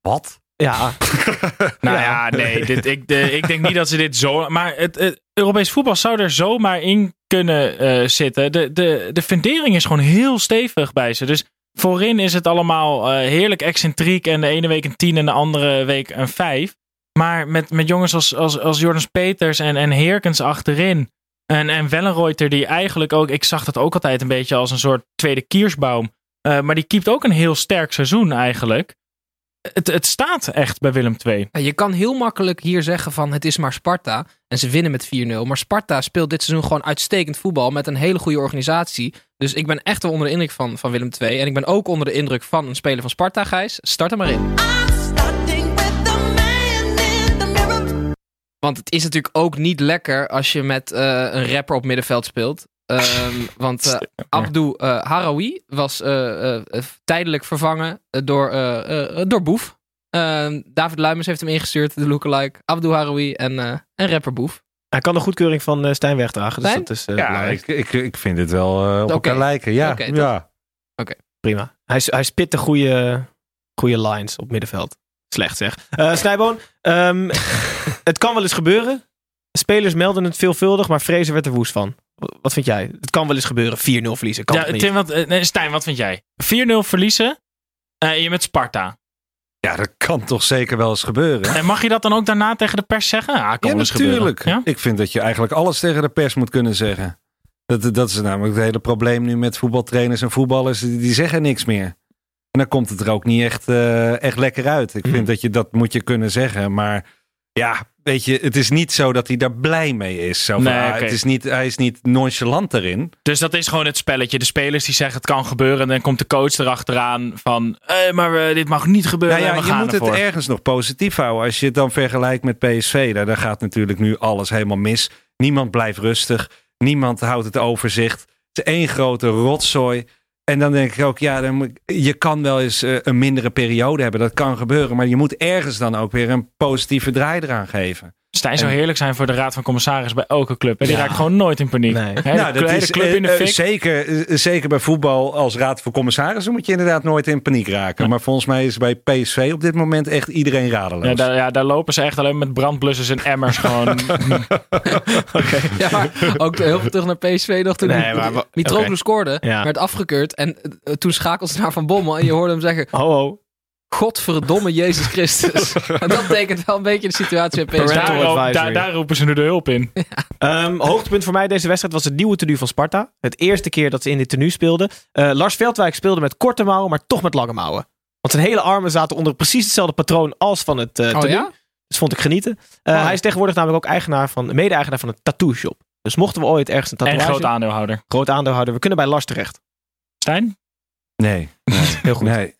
Wat? Ja, Nou Ja. ja, nee. Dit, ik, de, ik denk niet dat ze dit zo. Maar het, het Europees voetbal zou er zomaar in kunnen eh, zitten. De, de, de fundering is gewoon heel stevig bij ze. Dus voorin is het allemaal eh, heerlijk excentriek. En de ene week een 10 en de andere week een 5. Maar met, met jongens als, als, als Jordan Peters en, en Heerkens achterin. En, en Wellenreuter, die eigenlijk ook. Ik zag dat ook altijd een beetje als een soort tweede kiersbaum. Eh, maar die keept ook een heel sterk seizoen eigenlijk. Het, staat echt bij Willem II. Je kan heel makkelijk hier zeggen van het is maar Sparta. En ze winnen met 4-0. Maar Sparta speelt dit seizoen gewoon uitstekend voetbal. Met een hele goede organisatie. Dus ik ben echt wel onder de indruk van, van Willem II. En ik ben ook onder de indruk van een speler van Sparta, Gijs. Start er maar in. Want het is natuurlijk ook niet lekker als je met eh, een rapper op middenveld speelt. Ehm, want eh Abdou eh, Harawi was eh, tijdelijk vervangen door, eh, eh, door Boef. Ehm, David Luimers heeft hem ingestuurd, de lookalike. Abdou Harawi en, eh en rapper Boef. Hij kan de goedkeuring van eh, Stijn wegdragen. Dus Stijn? dat is eh, Ja, ik, ik, ik vind het wel eh, op Oké. elkaar lijken. Ja, Oké, ja. prima. Hij, hij spit de goede, goede lines op middenveld. Slecht zeg. Eh Snijboon, ehm, het kan wel eens gebeuren. Spelers melden het veelvuldig, maar Vrezen werd er woest van. Wat vind jij? Het kan wel eens gebeuren. 4-0 verliezen. Kan Ja, toch niet? Tim, wat, eh, nee, Stijn, wat vind jij? 4-0 verliezen eh, en je met Sparta. ja, dat kan toch zeker wel eens gebeuren. En mag je dat dan ook daarna tegen de pers zeggen? Ja, kan Ja, wel eens gebeuren. natuurlijk. Ja? Ik vind dat je eigenlijk alles tegen de pers moet kunnen zeggen. Dat, dat is namelijk het hele probleem nu met voetbaltrainers en voetballers. Die die zeggen niks meer. En dan komt het er ook niet echt, eh, echt lekker uit. Ik vind dat je dat moet je kunnen zeggen. Maar ja, weet je, het is niet zo dat hij daar blij mee is. Zo van, Nee, ah, het is niet, hij is niet nonchalant erin. Dus dat is gewoon het spelletje. De spelers die zeggen het kan gebeuren. En dan komt de coach erachteraan van... eh, maar eh, dit mag niet gebeuren. Nou ja, je moet ervoor. het ergens nog positief houden. Als je het dan vergelijkt met PSV, daar, daar gaat natuurlijk nu alles helemaal mis. Niemand blijft rustig. Niemand houdt het overzicht. Het is één grote rotzooi. En dan denk ik ook, ja, dan moet- je kan wel eens eh, een mindere periode hebben. Dat kan gebeuren. Maar je moet ergens dan ook weer een positieve draai eraan geven. Stijn zou En- heerlijk zijn voor de raad van commissaris bij elke club. hè. Die Ja. raakt gewoon nooit in paniek. Nee. Nou, dat hele is club in de eh, fik. zeker, eh, zeker bij voetbal als raad van commissarissen moet je inderdaad nooit in paniek raken. Maar volgens mij is bij PSV op dit moment echt iedereen radeloos. Ja daar, ja, daar lopen ze echt alleen met brandblussers en emmers gewoon. Ja, maar ook heel veel terug naar PSV nog toen Nee, maar Mitroglou oké. scoorde, Ja. werd afgekeurd. En eh, toen schakelde ze naar Van Bommel en je hoorde hem zeggen... Ho, ho. Godverdomme Jezus Christus. en dat tekent wel een beetje de situatie bij PSV. Daar, daar, daar roepen ze nu de hulp in. Ehm, hoogtepunt voor mij deze wedstrijd was het nieuwe tenue van Sparta. Het eerste keer dat ze in dit tenue speelden. Eh, Lars Veldwijk speelde met korte mouwen, maar toch met lange mouwen. Want zijn hele armen zaten onder precies hetzelfde patroon als van het eh Oh tenue. ja? Dus vond ik genieten. Eh, Oh. Hij is tegenwoordig namelijk ook eigenaar van, mede-eigenaar van een tattoo shop. Dus mochten we ooit ergens een En tatoeage... groot aandeelhouder. groot aandeelhouder. We kunnen bij Lars terecht. Stijn? Nee, Heel goed. nee.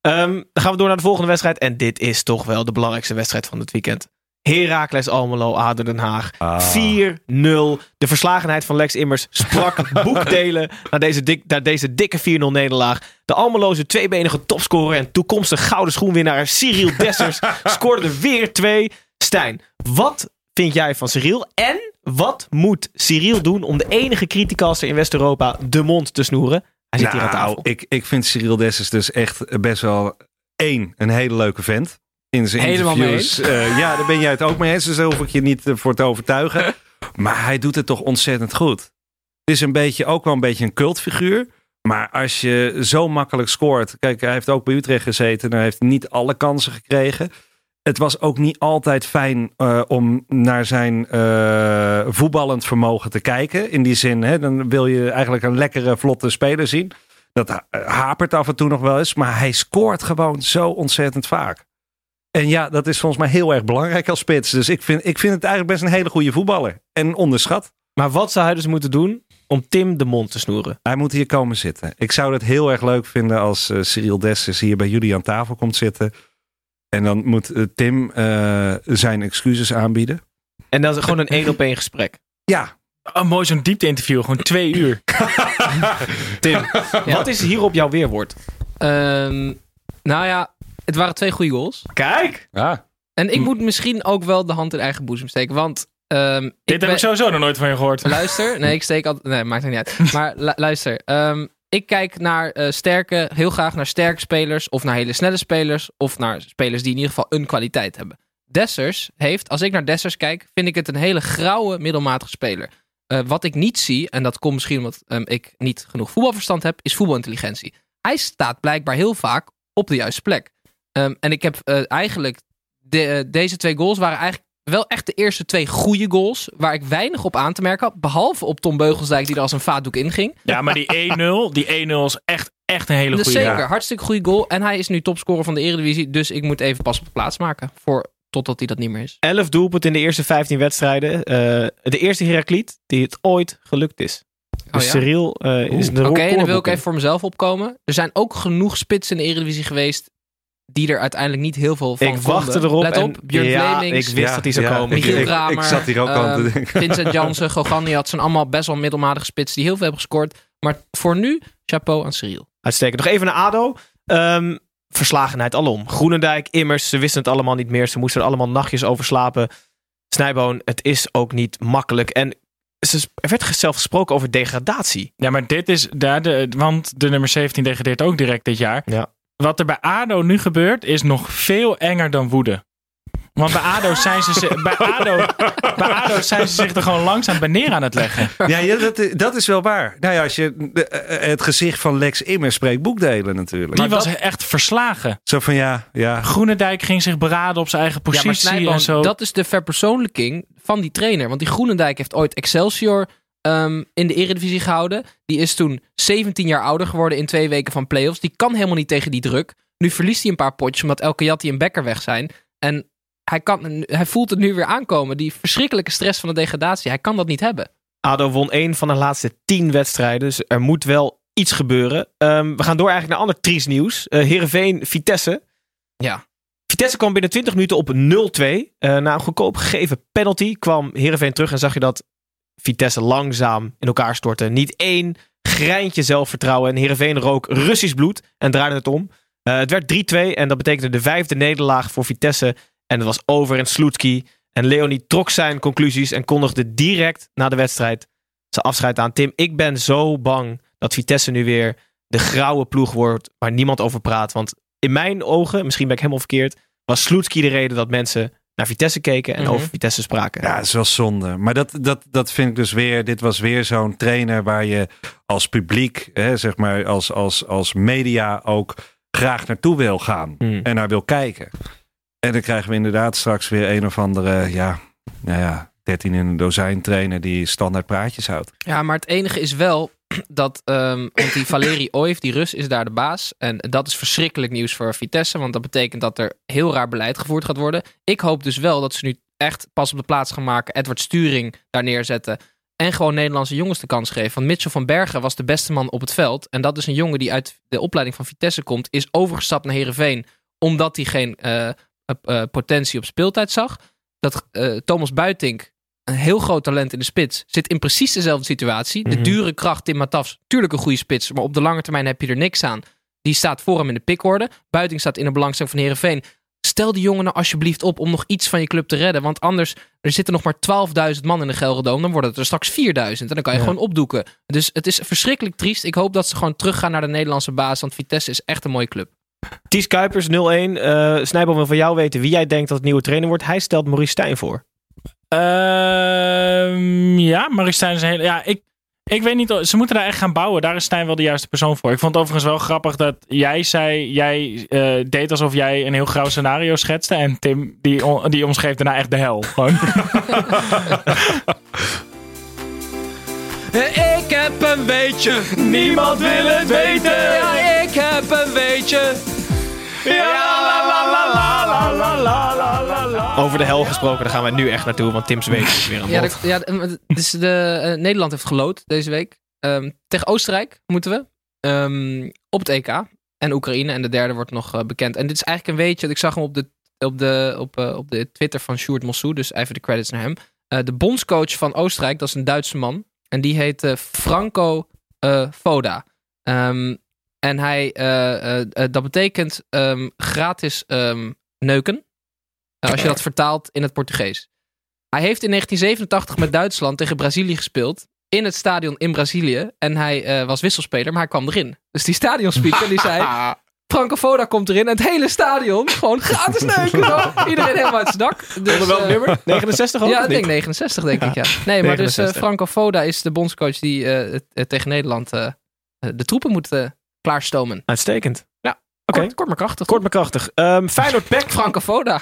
Ehm, dan gaan we door naar de volgende wedstrijd. En dit is toch wel de belangrijkste wedstrijd van het weekend. Heracles Almelo, ADO Den Haag. Ah. 4-0. De verslagenheid van Lex Immers sprak boekdelen na deze, dik, na deze dikke 4-0 nederlaag. De Almeloze tweebenige topscorer en toekomstig gouden schoenwinnaar Cyril Dessers scoorde er weer twee. Stijn, wat vind jij van Cyril? En wat moet Cyril doen om de enige criticaster in West-Europa de mond te snoeren? Hij zit hier aan Nou, tafel. Ik, ik vind Cyril Dessers dus echt best wel één, een hele leuke vent. In zijn Helemaal mee interviews. eh, ja, daar ben jij het ook mee eens. Dus daar hoef ik je niet eh, voor te overtuigen. Maar hij doet het toch ontzettend goed. Het is een beetje, ook wel een beetje een cultfiguur. Maar als je zo makkelijk scoort. Kijk, hij heeft ook bij Utrecht gezeten. Hij heeft niet alle kansen gekregen. Het was ook niet altijd fijn eh, om naar zijn eh, voetballend vermogen te kijken. In die zin, hè, dan wil je eigenlijk een lekkere, vlotte speler zien. Dat ha- hapert af en toe nog wel eens. Maar hij scoort gewoon zo ontzettend vaak. En ja, dat is volgens mij heel erg belangrijk als spits. Dus ik vind, ik vind het eigenlijk best een hele goede voetballer. En onderschat. Maar wat zou hij dus moeten doen om Tim de mond te snoeren? Hij moet hier komen zitten. Ik zou het heel erg leuk vinden als eh, Cyril Dessers hier bij jullie aan tafel komt zitten. En dan moet eh, Tim eh, zijn excuses aanbieden. En dan is het gewoon een één op één gesprek. Ja, Oh, mooi zo'n diepte-interview. Gewoon twee uur. Tim, wat is hierop jouw weerwoord? Ehm, nou ja, het waren twee goede goals. Kijk! ja. En ik moet misschien ook wel de hand in eigen boezem steken. Want ehm, ik Dit heb ben- ik sowieso nog nooit van je gehoord. Luister, nee, ik steek altijd. Nee, maakt het niet uit. Maar lu- luister, ehm, ik kijk naar eh, sterke, heel graag naar sterke spelers, of naar hele snelle spelers, of naar spelers die in ieder geval een kwaliteit hebben. Dessers heeft, als ik naar Dessers kijk, vind ik het een hele grauwe, middelmatige speler. Eh, wat ik niet zie, en dat komt misschien omdat ehm, ik niet genoeg voetbalverstand heb, is voetbalintelligentie. Hij staat blijkbaar heel vaak op de juiste plek. Ehm, en ik heb eh, eigenlijk, de, deze twee goals waren eigenlijk wel echt de eerste twee goede goals. Waar ik weinig op aan te merken had. Behalve op Tom Beugelsdijk, die er als een vaatdoek inging. Ja, maar die 1-0, die 1-0 is echt, echt een hele Dus goede. zeker, hartstikke goede goal. En hij is nu topscorer van de Eredivisie. Dus ik moet even pas op de plaats maken. Voor, totdat hij dat niet meer is. 11 doelpunten in de eerste 15 wedstrijden. Eh, de eerste Herakliet die het ooit gelukt is. Dus Oh ja? Cyril eh, is de Oké, en dan wil ik even voor mezelf opkomen. Er zijn ook genoeg spitsen in de Eredivisie geweest. Die er uiteindelijk niet heel veel van Ik wachtte konden. erop. Let en, op, Björn ja, Vlemings, ik wist Ja, dat hij zou ja, komen. ik- Michiel ik- Kramer. ik zat hier ook aan te ehm, denken. Vincent Jansen, Gogani had zijn allemaal best wel middelmatige spitsen die heel veel hebben gescoord. Maar voor nu, chapeau aan Cyril. Uitstekend. Nog even naar ADO. Ehm, verslagenheid alom. Groenendijk, Immers, ze wisten het allemaal niet meer. Ze moesten er allemaal nachtjes over slapen. Snijboon, het is ook niet makkelijk. En ze- er werd zelf gesproken over degradatie. Ja, maar dit is, daar de, want de nummer 17 degradeert ook direct dit jaar. Ja. Wat er bij ADO nu gebeurt, is nog veel enger dan woede. Want bij ADO zijn ze, bij ADO, bij ADO zijn ze zich er gewoon langzaam bij neer aan het leggen. Ja, ja dat, dat is wel waar. Nou ja, als je de- eh, het gezicht van Lex Immers spreekt boekdelen natuurlijk. Die was echt verslagen. Zo van ja, ja. Groenendijk ging zich beraden op zijn eigen Ja, maar positie en zo. dat is de verpersoonlijking van die trainer. Want die Groenendijk heeft ooit Excelsior ehm, in de Eredivisie gehouden. Die is toen 17 jaar ouder geworden in twee weken van play-offs. Die kan helemaal niet tegen die druk. Nu verliest hij een paar potjes omdat Elke Jatti en Becker weg zijn. En hij, kan, hij voelt het nu weer aankomen. Die verschrikkelijke stress van de degradatie. Hij kan dat niet hebben. ADO won één van de laatste tien wedstrijden. Dus er moet wel iets gebeuren. Ehm, we gaan door eigenlijk naar ander triest nieuws. Uh, Heerenveen, Vitesse. Ja. Vitesse kwam binnen 20 minuten op 0-2. Uh, na een goedkoop gegeven penalty kwam Heerenveen terug en zag je dat Vitesse langzaam in elkaar stortte. Niet één greintje zelfvertrouwen. En Heerenveen rook Russisch bloed en draaide het om. Uh, het werd 3-2 en dat betekende de vijfde nederlaag voor Vitesse. En het was over in Sloetski. En Leonie trok zijn conclusies en kondigde direct na de wedstrijd zijn afscheid aan. Tim, ik ben zo bang dat Vitesse nu weer de grauwe ploeg wordt waar niemand over praat. Want in mijn ogen, misschien ben ik helemaal verkeerd, was Sloetski de reden dat mensen naar Vitesse keken en Mhm. over Vitesse spraken. Ja, het is wel zonde. Maar dat, dat, dat vind ik dus weer. Dit was weer zo'n trainer waar je als publiek, hè, zeg maar, als, als, als media ook graag naartoe wil gaan Hmm. en naar wil kijken. En dan krijgen we inderdaad straks weer een of andere, ja, nou ja, 13 in een dozijn trainer die standaard praatjes houdt. Ja, maar het enige is wel dat, ehm, die Valeri Oiv, die Rus, is daar de baas. En dat is verschrikkelijk nieuws voor Vitesse, want dat betekent dat er heel raar beleid gevoerd gaat worden. Ik hoop dus wel dat ze nu echt pas op de plaats gaan maken, Edward Sturing daar neerzetten. En gewoon Nederlandse jongens de kans geven. Want Mitchell van Bergen was de beste man op het veld. En dat is een jongen die uit de opleiding van Vitesse komt. Is overgestapt naar Heerenveen. Omdat hij geen eh, eh, eh, potentie op speeltijd zag. Dat Thomas Buitink, een heel groot talent in de spits, zit in precies dezelfde situatie. De Mhm. dure kracht Tim Matafs, tuurlijk een goede spits. Maar op de lange termijn heb je er niks aan. Die staat voor hem in de pikorde. Buitink staat in de belangstelling van Heerenveen. Stel die jongen nou alsjeblieft op om nog iets van je club te redden. Want anders, er zitten nog maar 12.000 man in de Gelredome. Dan worden het er straks 4.000. En dan kan je Ja. gewoon opdoeken. Dus het is verschrikkelijk triest. Ik hoop dat ze gewoon teruggaan naar de Nederlandse baas. Want Vitesse is echt een mooie club. Ties Kuipers 0-1. Eh Snijboom wil van jou weten wie jij denkt dat het nieuwe trainer wordt. Hij stelt Maurice Stijn voor. Ehm, ja, Maurice Stijn is een hele... Ja, ik, ik weet niet... Ze moeten daar echt gaan bouwen. Daar is Stijn wel de juiste persoon voor. Ik vond het overigens wel grappig dat jij zei... Jij eh, deed alsof jij een heel grauw scenario schetste. En Tim, die, die omschreef daarna echt de hel. Ik heb een weetje. Niemand wil het weten. Ja, ik heb een weetje. Over de hel gesproken, daar gaan wij nu echt naartoe. Want Tim's week is weer een Ja, ja dus de, eh, Nederland heeft gelood deze week. Ehm, tegen Oostenrijk moeten we. Ehm, op het EK. En Oekraïne. En de derde wordt nog eh, bekend. En dit is eigenlijk een weetje. Ik zag hem op de, op de, op, eh, op de Twitter van Sjoerd Mossou. Dus even de credits naar hem. Eh, de bondscoach van Oostenrijk, dat is een Duitse man. En die heet eh, Franco eh, Foda. Ehm, en hij, eh, eh, eh, dat betekent ehm, gratis ehm, neuken. Als je dat vertaalt in het Portugees. Hij heeft in 1987 met Duitsland tegen Brazilië gespeeld. In het stadion in Brazilië. En hij eh, was wisselspeler, maar hij kwam erin. Dus die stadionspeaker die zei... Franco Foda komt erin. En het hele stadion gewoon gratis neuken. zo. Iedereen helemaal uit zijn dak. Dus, Onder welk eh, nummer? 69 ook? ja, ik denk 69, denk ik, ja. Nee, maar dus eh, 69. Franco Foda is de bondscoach die eh, tegen Nederland eh, de troepen moet klaarstomen. Uitstekend. Ja, Oké. Kort, kort maar krachtig. Kort maar krachtig. Ehm Feyenoord Pek. Franco Foda.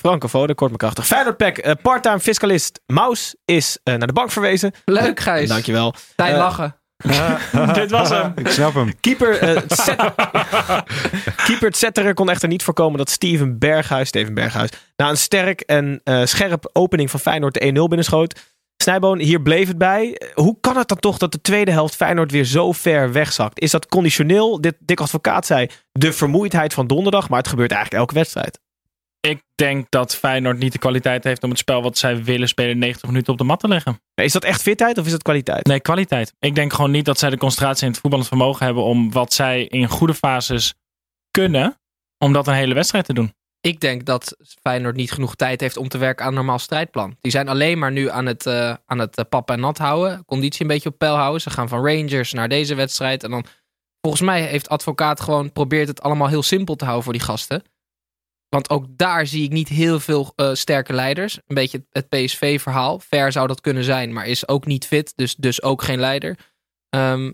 Franco Foden, kort maar krachtig. Feyenoord Pek. eh, part-time fiscalist Maus is eh, naar de bank verwezen. Leuk, Gijs. Dankjewel. Tijn Eh, lachen. Dit was hem. Ik snap hem. Keeper, eh, Zet- Keeper Zetterer kon echter niet voorkomen dat Steven Berghuis, Steven Berghuis, na een sterk en eh, scherp opening van Feyenoord de 1-0 binnenschoot. Snijboon, hier bleef het bij. Hoe kan het dan toch dat de tweede helft Feyenoord weer zo ver wegzakt? Is dat conditioneel? Dit Dick Advocaat zei de vermoeidheid van donderdag, maar het gebeurt eigenlijk elke wedstrijd. Ik denk dat Feyenoord niet de kwaliteit heeft om het spel wat zij willen spelen 90 minuten op de mat te leggen. Is dat echt fitheid of is dat kwaliteit? Nee, kwaliteit. Ik denk gewoon niet dat zij de concentratie en het voetballend vermogen hebben om wat zij in goede fases kunnen, om dat een hele wedstrijd te doen. Ik denk dat Feyenoord niet genoeg tijd heeft om te werken aan een normaal strijdplan. Die zijn alleen maar nu aan het, eh, aan het eh, pap en nat houden. Conditie een beetje op peil houden. Ze gaan van Rangers naar deze wedstrijd. En dan, volgens mij heeft advocaat gewoon probeert het allemaal heel simpel te houden voor die gasten. Want ook daar zie ik niet heel veel eh, sterke leiders. Een beetje het, PSV-verhaal. Ver zou dat kunnen zijn, maar is ook niet fit. Dus, dus ook geen leider. Ehm,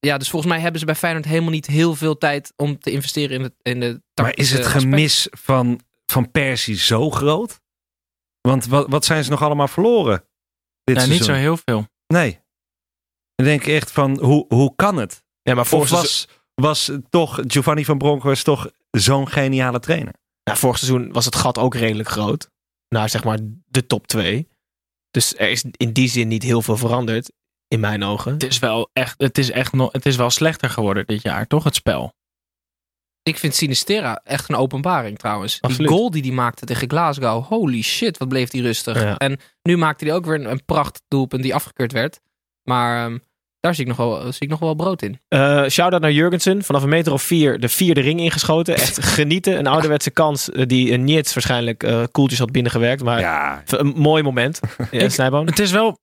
ja, dus volgens mij hebben ze bij Feyenoord helemaal niet heel veel tijd om te investeren in de, in de Maar is het gemis van, van Persie zo groot? Want wat, wat zijn ze nog allemaal verloren? Dit Ja, niet zo heel veel. Nee. Dan denk ik echt van, hoe, hoe kan het? Ja, maar Of seizoen, was, was toch Giovanni van Bronckhorst toch zo'n geniale trainer? nou, vorig seizoen was het gat ook redelijk groot. Naar zeg maar de top 2. Dus er is in die zin niet heel veel veranderd. In mijn ogen. Het is wel echt, het is echt nog, het is wel slechter geworden dit jaar, toch? Het spel. Ik vind Sinistera echt een openbaring trouwens. Absoluut. Die goal die hij maakte tegen Glasgow. Holy shit, wat bleef die rustig. Ja. En nu maakte hij ook weer een, een prachtdoelpunt die afgekeurd werd. Maar ehm, daar zie ik, nog wel, zie ik nog wel brood in. Eh shout-out naar Jurgensen. Vanaf een meter of vier de vierde ring ingeschoten. Echt genieten. Een ouderwetse kans eh, die een Niets waarschijnlijk eh koeltjes had binnengewerkt. Maar Ja, een mooi moment. Ja, Ik-. Het is wel,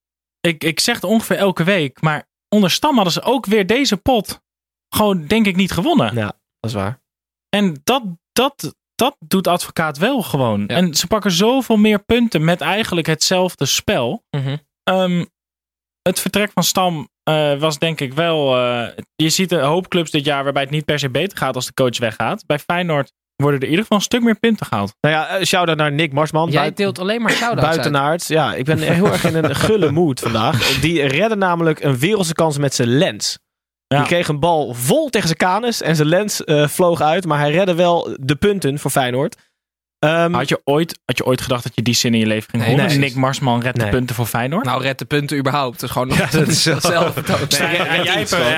ik, ik zeg het ongeveer elke week, maar onder Stam hadden ze ook weer deze pot gewoon, denk ik, niet gewonnen. Ja, dat is waar. En dat, dat, dat doet advocaat wel gewoon. Ja. En ze pakken zoveel meer punten met eigenlijk hetzelfde spel. Mhm. Ehm, het vertrek van Stam eh, was denk ik wel... eh, je ziet een hoop clubs dit jaar waarbij het niet per se beter gaat als de coach weggaat. Bij Feyenoord worden er in ieder geval een stuk meer punten gehaald. Nou ja, eh, shout-out naar Nick Marsman. Jij deelt alleen maar shout-outs uit. Buitenaards. Ja, ik ben heel erg in een gulle mood vandaag. Die redde namelijk een wereldse kans met zijn lens. Ja. Die kreeg een bal vol tegen zijn kanus en zijn lens eh, vloog uit. Maar hij redde wel de punten voor Feyenoord. Ehm, Had je, ooit, had je ooit gedacht dat je die zin in je leven ging Nee, horen? nee. Nick Marsman redt Nee. de punten voor Feyenoord? Nou, red de punten überhaupt. Dat is gewoon Ja, dat is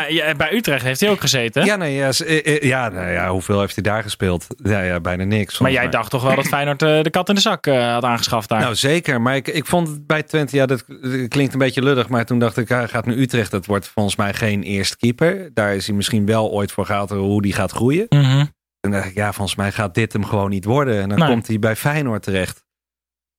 ja, bij Utrecht heeft hij ook gezeten. ja, nee, ja, eh, eh, ja, nou ja, hoeveel heeft hij daar gespeeld? Ja, ja bijna niks. maar jij dacht toch wel dat Feyenoord eh, de kat in de zak had aangeschaft daar? Nou, zeker. Maar ik, ik vond het bij Twente, ja, dat klinkt een beetje lullig. Maar toen dacht ik, hij gaat naar Utrecht. Dat wordt volgens mij geen eerste keeper. Daar is hij misschien wel ooit voor gehaald hoe die gaat groeien. Mhm. Toen dacht ik, ja, volgens mij gaat dit hem gewoon niet worden. En dan Nee. komt hij bij Feyenoord terecht.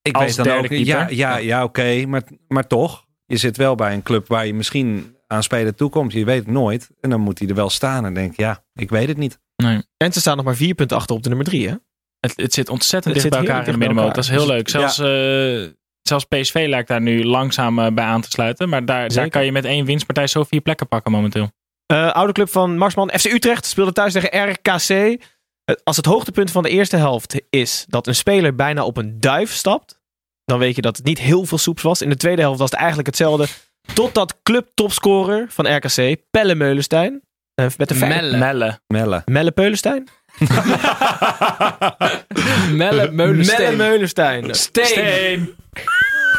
Ik Als weet dan ook, keeper? ja, ja, ja oké. maar, maar toch, je zit wel bij een club waar je misschien aan spelen toekomt. Je weet het nooit. En dan moet hij er wel staan. En denk ik, ja, ik weet het niet. Nee. en ze staan nog maar vier punten achter op de nummer drie, hè? Het, het zit ontzettend Het dicht bij elkaar in de middenmoot. Dat is heel elkaar. leuk. Dus- Zelfs, eh, zelfs PSV lijkt daar nu langzaam eh, bij aan te sluiten. Maar daar, daar kan je met één winstpartij zo vier plekken pakken momenteel. Eh, oude club van Marsman, FC Utrecht, speelde thuis tegen RKC. Eh, Als het hoogtepunt van de eerste helft is dat een speler bijna op een duif stapt, dan weet je dat het niet heel veel soeps was. In de tweede helft was het eigenlijk hetzelfde. Totdat clubtopscorer van RKC, Pelle Meulenstein, eh, met de Melle. Melle. Melle. Melle Peulenstein? Melle Meulensteen. Melle Meulenstein. Steen.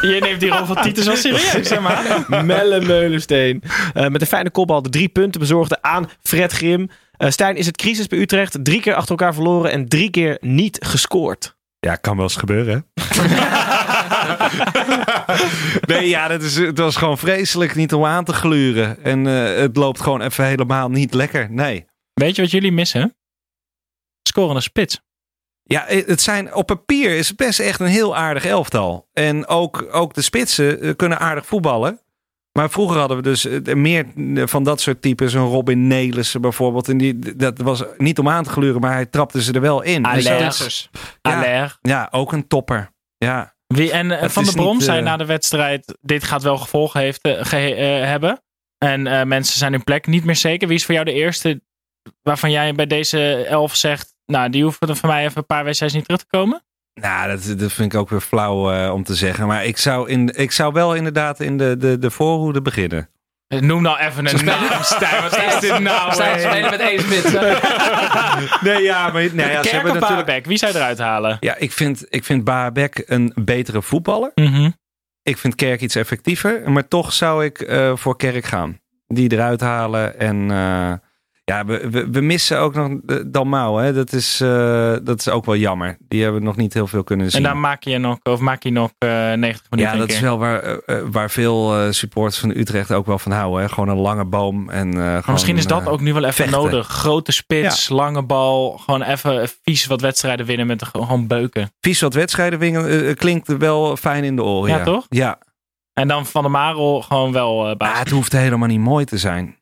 Je neemt die rol van Titus wel serieus, zeg maar. Melle Meulensteen. Eh, met een fijne kopbal de drie punten bezorgde aan Fred Grim. Eh, Stijn, is het crisis bij Utrecht? Drie keer achter elkaar verloren en drie keer niet gescoord. Ja, kan wel eens gebeuren. hè? nee, ja, dat is, het was gewoon vreselijk niet om aan te gluren. En eh, het loopt gewoon even helemaal niet lekker. Nee. Weet je wat jullie missen? Scorende spits. Ja, het zijn, op papier is het best echt een heel aardig elftal. En ook, ook de spitsen eh, kunnen aardig voetballen. Maar vroeger hadden we dus eh, meer van dat soort types. Een Robin Nelissen bijvoorbeeld. En die, dat was niet om aan te gluren, maar hij trapte ze er wel in. Aller. Ja. Aller. Ja, ook een topper. Ja, Wie, en eh, Het Van de Bron niet, zei eh, na de wedstrijd: dit gaat wel gevolgen heeft, eh, ge- eh, hebben. En eh, mensen zijn hun plek niet meer zeker. Wie is voor jou de eerste waarvan jij bij deze elf zegt: Nou, die hoeven er voor mij even een paar wedstrijden niet terug te komen? Nou, dat, dat vind ik ook weer flauw eh, om te zeggen. Maar ik zou, in, ik zou wel inderdaad in de, de, de voorhoede beginnen. Noem nou even een naam, Stijn. Wat is dit nou? Spelen met één spits. Nee, ja, maar nou ja, ze hebben natuurlijk... Baabek? Wie zou je eruit halen? Ja, ik vind, ik vind Baabek een betere voetballer. Mhm. Ik vind Kerk iets effectiever. Maar toch zou ik eh, voor Kerk gaan. Die eruit halen. En eh, ja, we, we, we missen ook nog de- Dalmau. Hè. Dat, is, eh, dat is ook wel jammer. Die hebben nog niet heel veel kunnen zien. En dan maak je nog, of maak je nog eh 90 minuten. Ja, dat is wel waar, eh, eh, waar veel eh, supporters van Utrecht ook wel van houden. Hè? Gewoon een lange boom. En, eh, gewoon, misschien is dat eh, ook nu wel even vechten. nodig. Grote spits, lange bal. Gewoon even vies wat wedstrijden winnen met de, gewoon beuken. Vies wat wedstrijden winnen eh, klinkt wel fijn in de oren. Ja, Ja, toch? Ja. En dan Van der Marel gewoon wel eh baas. Maar het hoeft helemaal niet mooi te zijn.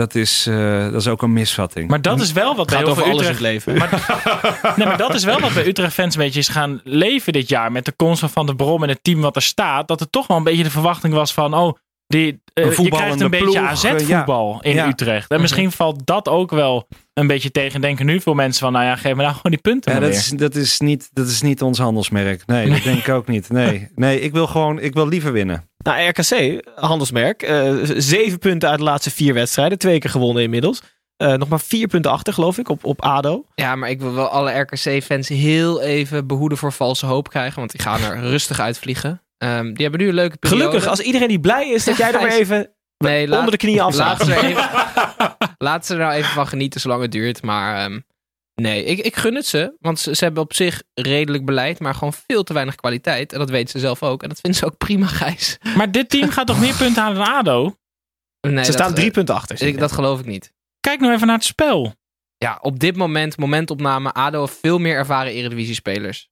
Dat is, eh, dat is ook een misvatting. Maar dat is wel wat bij over veel alles in Utrecht... het leven. Nee, maar dat is wel wat bij Utrecht fans een beetje is gaan leven dit jaar. Met de komst van Van der Brom en het team wat er staat. Dat er toch wel een beetje de verwachting was van... Oh, Die, eh, Een je krijgt een beetje ploeg, eh, AZ-voetbal in Ja. Utrecht. En misschien valt dat ook wel een beetje tegen. Denken nu veel mensen van, nou ja, geef me nou gewoon die punten Ja, dat, weer. is, dat, is niet, dat is niet ons handelsmerk. Nee, dat denk ik ook niet. Nee, nee ik wil gewoon, ik wil liever winnen. Nou, RKC, handelsmerk. eh, zeven punten uit de laatste vier wedstrijden. Twee keer gewonnen inmiddels. Eh, nog maar vier punten achter, geloof ik, op, op ADO. Ja, maar ik wil wel alle RKC-fans heel even behoeden voor valse hoop krijgen. Want die gaan er rustig uitvliegen. Ehm, die hebben nu een leuke periode. Gelukkig, als iedereen die blij is dat jij er weer Gijs. even nee, laat, onder de knieën afslaat. laat, ze er even, laat ze er nou even van genieten zolang het duurt. Maar ehm, nee, ik, ik gun het ze. Want ze, ze hebben op zich redelijk beleid. Maar gewoon veel te weinig kwaliteit. En dat weten ze zelf ook. En dat vinden ze ook prima, Gijs. Maar dit team gaat toch meer punten halen dan ADO? Nee, Ze dat- staan drie punten achter. ik. dat geloof ik niet. Kijk nou even naar het spel. Ja, op dit moment, momentopname, ADO heeft veel meer ervaren Eredivisie-spelers.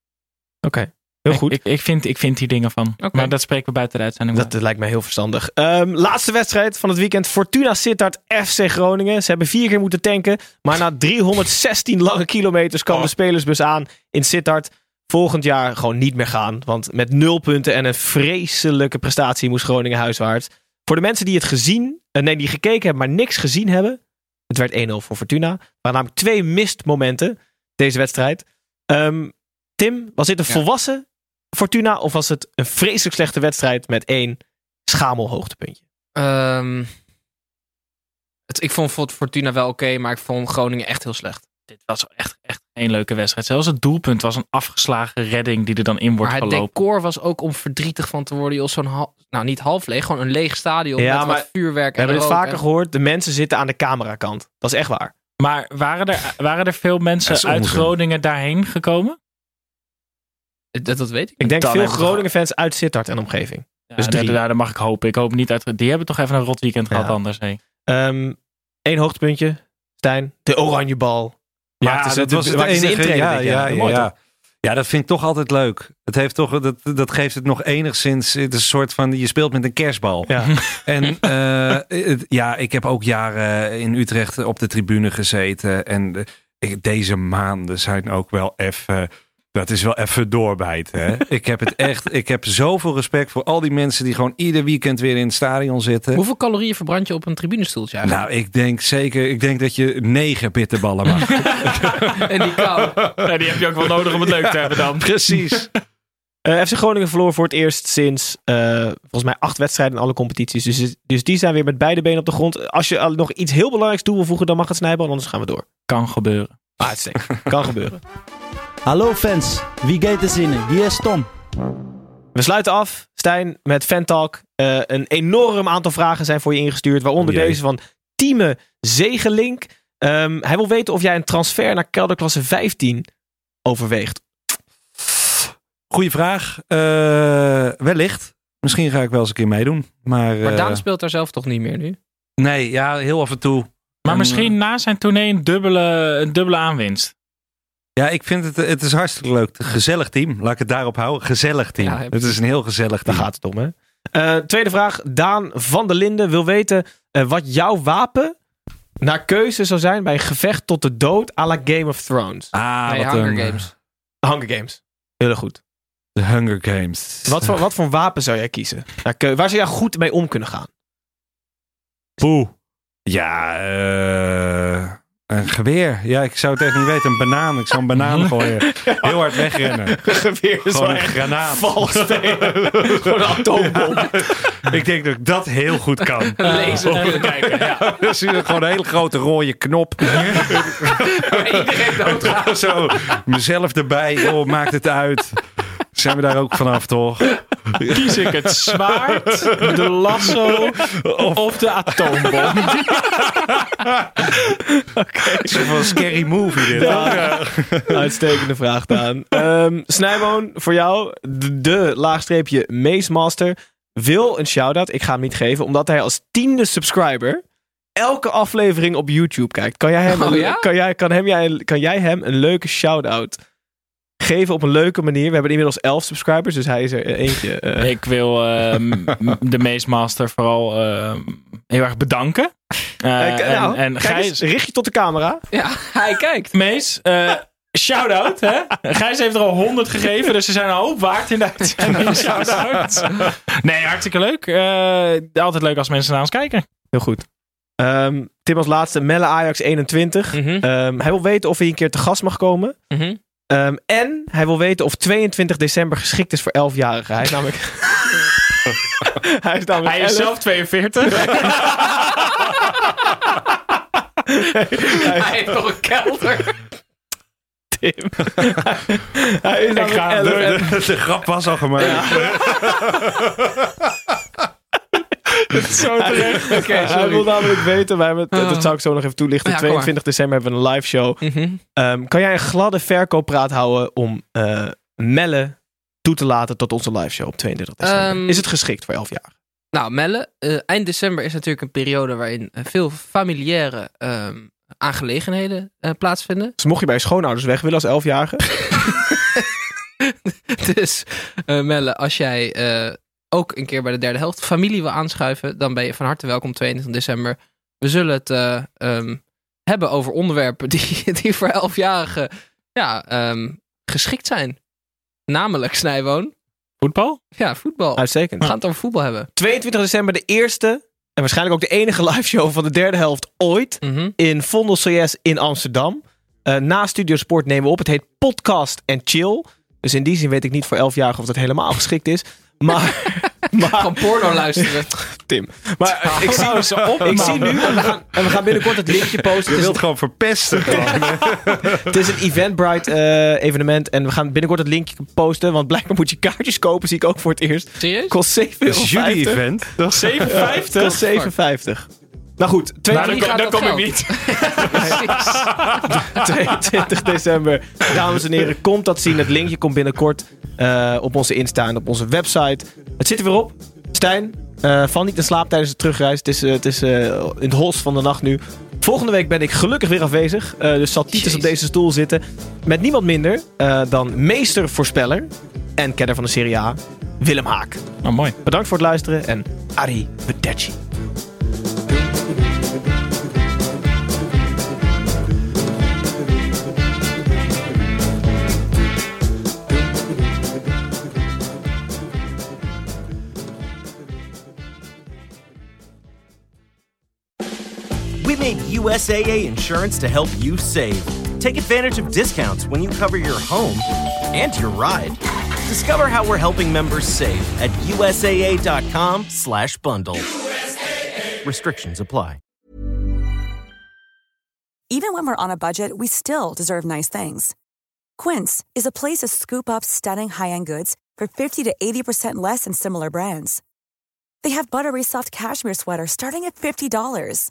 Oké, heel goed. Ik, ik, vind, ik vind hier dingen van. Maar dat spreken we buiten de uitzending. Dat lijkt mij heel verstandig. Ehm, laatste wedstrijd van het weekend. Fortuna Sittard FC Groningen. Ze hebben vier keer moeten tanken. Maar na 316 lange kilometers kwam de spelersbus aan in Sittard. Volgend jaar gewoon niet meer gaan. Want met nul punten en een vreselijke prestatie moest Groningen huiswaarts. Voor de mensen die het gezien, eh, nee, die gekeken hebben, maar niks gezien hebben. Het werd 1-0 voor Fortuna. Waren namelijk twee mist momenten deze wedstrijd. Ehm, Tim, was dit een Ja. volwassen Fortuna of was het een vreselijk slechte wedstrijd met één schamel hoogtepuntje? Ehm, het, ik vond Fort- Fortuna wel oké, maar ik vond Groningen echt heel slecht. Dit was echt, echt geen leuke wedstrijd. Zelfs het doelpunt was een afgeslagen redding die er dan in wordt maar het gelopen. decor was ook om verdrietig van te worden. joh. Zo'n hal- nou, niet half leeg, gewoon een leeg stadion Ja, met maar wat vuurwerk We hebben en rook vaker en- gehoord. De mensen zitten aan de camerakant. Dat is echt waar. Maar waren er, waren er veel mensen uit. Groningen daarheen gekomen? Dat, dat weet ik. Ik denk veel hebben we Groningen-fans uit Sittard en omgeving. Ja, Dus dus drie. daar, daar mag ik hopen. Ik hoop niet uit. Die hebben toch even een rot weekend gehad Ja. anders. Hey. Ehm Eén hoogtepuntje, Stijn. De oranje bal. Maakten ze- dat was het ze enige. Ja, ja, ja, Mooi, ja. Ja, dat vind ik toch altijd leuk. Het heeft toch, dat, dat geeft het nog enigszins. Het is een soort van. Je speelt met een kerstbal. Ja. En eh, het- ja, ik heb ook jaren in Utrecht op de tribune gezeten. En eh, ik- deze maanden zijn ook wel even. Dat is wel even doorbijten. Hè? ik heb het echt. Ik heb zoveel respect voor al die mensen die gewoon ieder weekend weer in het stadion zitten. Hoeveel calorieën verbrand je op een tribunestoeltje eigenlijk? Nou, ik denk zeker. Ik denk dat je negen bitterballen mag. en die kou. Ja, die heb je ook wel nodig om het leuk te hebben dan. Precies. Eh, FC Groningen verloor voor het eerst sinds eh, volgens mij acht wedstrijden in alle competities. Dus, dus die zijn weer met beide benen op de grond. Als je al nog iets heel belangrijks toe wil voegen, dan mag het snijden. Anders gaan we door. Kan gebeuren. Uitstekend. kan gebeuren. Hallo fans, wie gaat er zinnen? Hier is Tom. We sluiten af, Stijn, met Fantalk. Eh een enorm aantal vragen zijn voor je ingestuurd. Waaronder O jee. deze van Tieme Zegelink. Ehm, hij wil weten of jij een transfer naar kelderklasse 15 overweegt. Goeie vraag. Eh, wellicht. Misschien ga ik wel eens een keer meedoen. Maar, Maar eh, Daan speelt daar zelf toch niet meer nu? nee, ja, heel af en toe. Maar En, misschien na zijn tournee een dubbele, een dubbele aanwinst. Ja, ik vind het, het is hartstikke leuk. Gezellig team. Laat ik het daarop houden. Gezellig team. Ja, het is een heel gezellig Daar team. gaat het om, hè? Eh, tweede vraag. Daan van der Linden wil weten eh, wat jouw wapen naar keuze zou zijn bij een gevecht tot de dood à la Game of Thrones. Ah, nee, wat Hunger een, Games. Hunger Games. Heel erg goed. De Hunger Games. Wat voor, wat voor wapen zou jij kiezen? Naar Waar zou jij goed mee om kunnen gaan? Poeh. Ja, eh, een geweer. Ja, ik zou het echt niet weten. Een banaan. Ik zou een banaan gooien. Heel hard wegrennen. Geweer is Gewoon een granaat. vals. Gewoon een atoombom. Ik denk dat ik dat heel goed kan. Lezen even kijken. Ja. Dus gewoon een hele grote rode knop. Iedereen doodgaat. Zo, mezelf erbij. Oh, maakt het uit. Zijn we daar ook vanaf, toch? Kies ik het zwaard, de lasso of, de atoombom? Een soort van scary movie dit. Ja. Uitstekende vraag, Daan. Ehm Snijboon, voor jou, de, de laagstreepje Meesmaster wil een shout-out. Ik ga hem niet geven, omdat hij als tiende subscriber elke aflevering op YouTube kijkt. Kan jij hem, Oh, een, ja? kan jij, kan hem, jij, kan jij hem een leuke shout-out geven op een leuke manier? We hebben inmiddels elf subscribers, dus hij is er eentje. eh. Ik wil ehm, de Meesmaster vooral ehm, heel erg bedanken. Eh, Eh, nou, en en eens, richt je tot de camera. Ja, hij kijkt. Mees, eh, shout-out. Hè? Gijs heeft er al 100 gegeven, dus ze zijn een hoop waard in de uitzending. Shout-out. Nee, hartstikke leuk. Eh, altijd leuk als mensen naar ons kijken. Heel goed. Ehm, Tim als laatste, Melle Ajax 21. Mhm. Ehm, hij wil weten of hij een keer te gast mag komen. Mhm. Ehm, en hij wil weten of 22 december geschikt is voor 11-jarigen. Hij is namelijk... hij is namelijk Hij is 11. zelf 42. Hij heeft nog een kelder. Tim. hij is namelijk ga 11 door. en- De, de grap was al gemaakt. Zo terecht. Oké, hij wil namelijk weten, wij hebben het, Ah. dat zou ik zo nog even toelichten. Ja, kom maar. 22 december hebben we een live show. Mhm. Ehm, kan jij een gladde verkooppraat houden om eh, Melle toe te laten tot onze live show op 22 december? Ehm, is het geschikt voor 11 jaar? Nou, Melle, eh, eind december is natuurlijk een periode waarin eh, veel familiaire ehm, aangelegenheden plaatsvinden. Dus mocht je bij je schoonouders weg willen als 11-jarige? dus eh, Melle, als jij ook een keer bij de derde helft familie wil aanschuiven, dan ben je van harte welkom 22 december. We zullen het eh, ehm, hebben over onderwerpen die, die voor 11-jarigen ja, ehm, geschikt zijn. Namelijk, Snijwoon. Voetbal? Ja, voetbal. Uitstekend. We gaan het over voetbal hebben. 22 december de eerste en waarschijnlijk ook de enige live show van de derde helft ooit Mhm. in Vondel CS in Amsterdam. Eh, na Studio Sport nemen we op. Het heet Podcast en Chill. Dus in die zin weet ik niet voor 11-jarigen of dat helemaal geschikt is. Maar, maar Gewoon porno luisteren. Tim. Maar eh, ik, zie, eens op, ik zie nu, en we, gaan, en we gaan binnenkort het linkje posten. Je Het is, wilt gewoon verpesten. Gewoon. het is een Eventbrite eh, evenement. En we gaan binnenkort het linkje posten. Want blijkbaar moet je kaartjes kopen, zie ik ook voor het eerst. Serieus? Kost 7,50 Het is jullie euro. event. 57? Kost 7,50. Nou goed, Nou, 22, dan, Wie gaat kom- dan dat kom ik niet. Precies. 22 december. Dames en heren, komt dat zien. Het linkje komt binnenkort eh, op onze Insta en op onze website. Het zit er weer op. Stijn, eh val niet in slaap tijdens de terugreis. Het is, eh, het is eh, in het holst van de nacht nu. Volgende week ben ik gelukkig weer afwezig. Eh, dus zal Titus op deze stoel zitten. Met niemand minder eh, dan meestervoorspeller en kenner van de Serie A, Willem Haak. Oh, mooi. Bedankt voor het luisteren en arrivederci. USAA insurance to help you save. Take advantage of discounts when you cover your home and your ride. Discover how we're helping members save at USAA.com/bundle. Restrictions apply. Even when we're on a budget, we still deserve nice things. Quince is a place to scoop up stunning high-end goods for 50 to 80% less than similar brands. They have buttery soft cashmere sweaters starting at $50,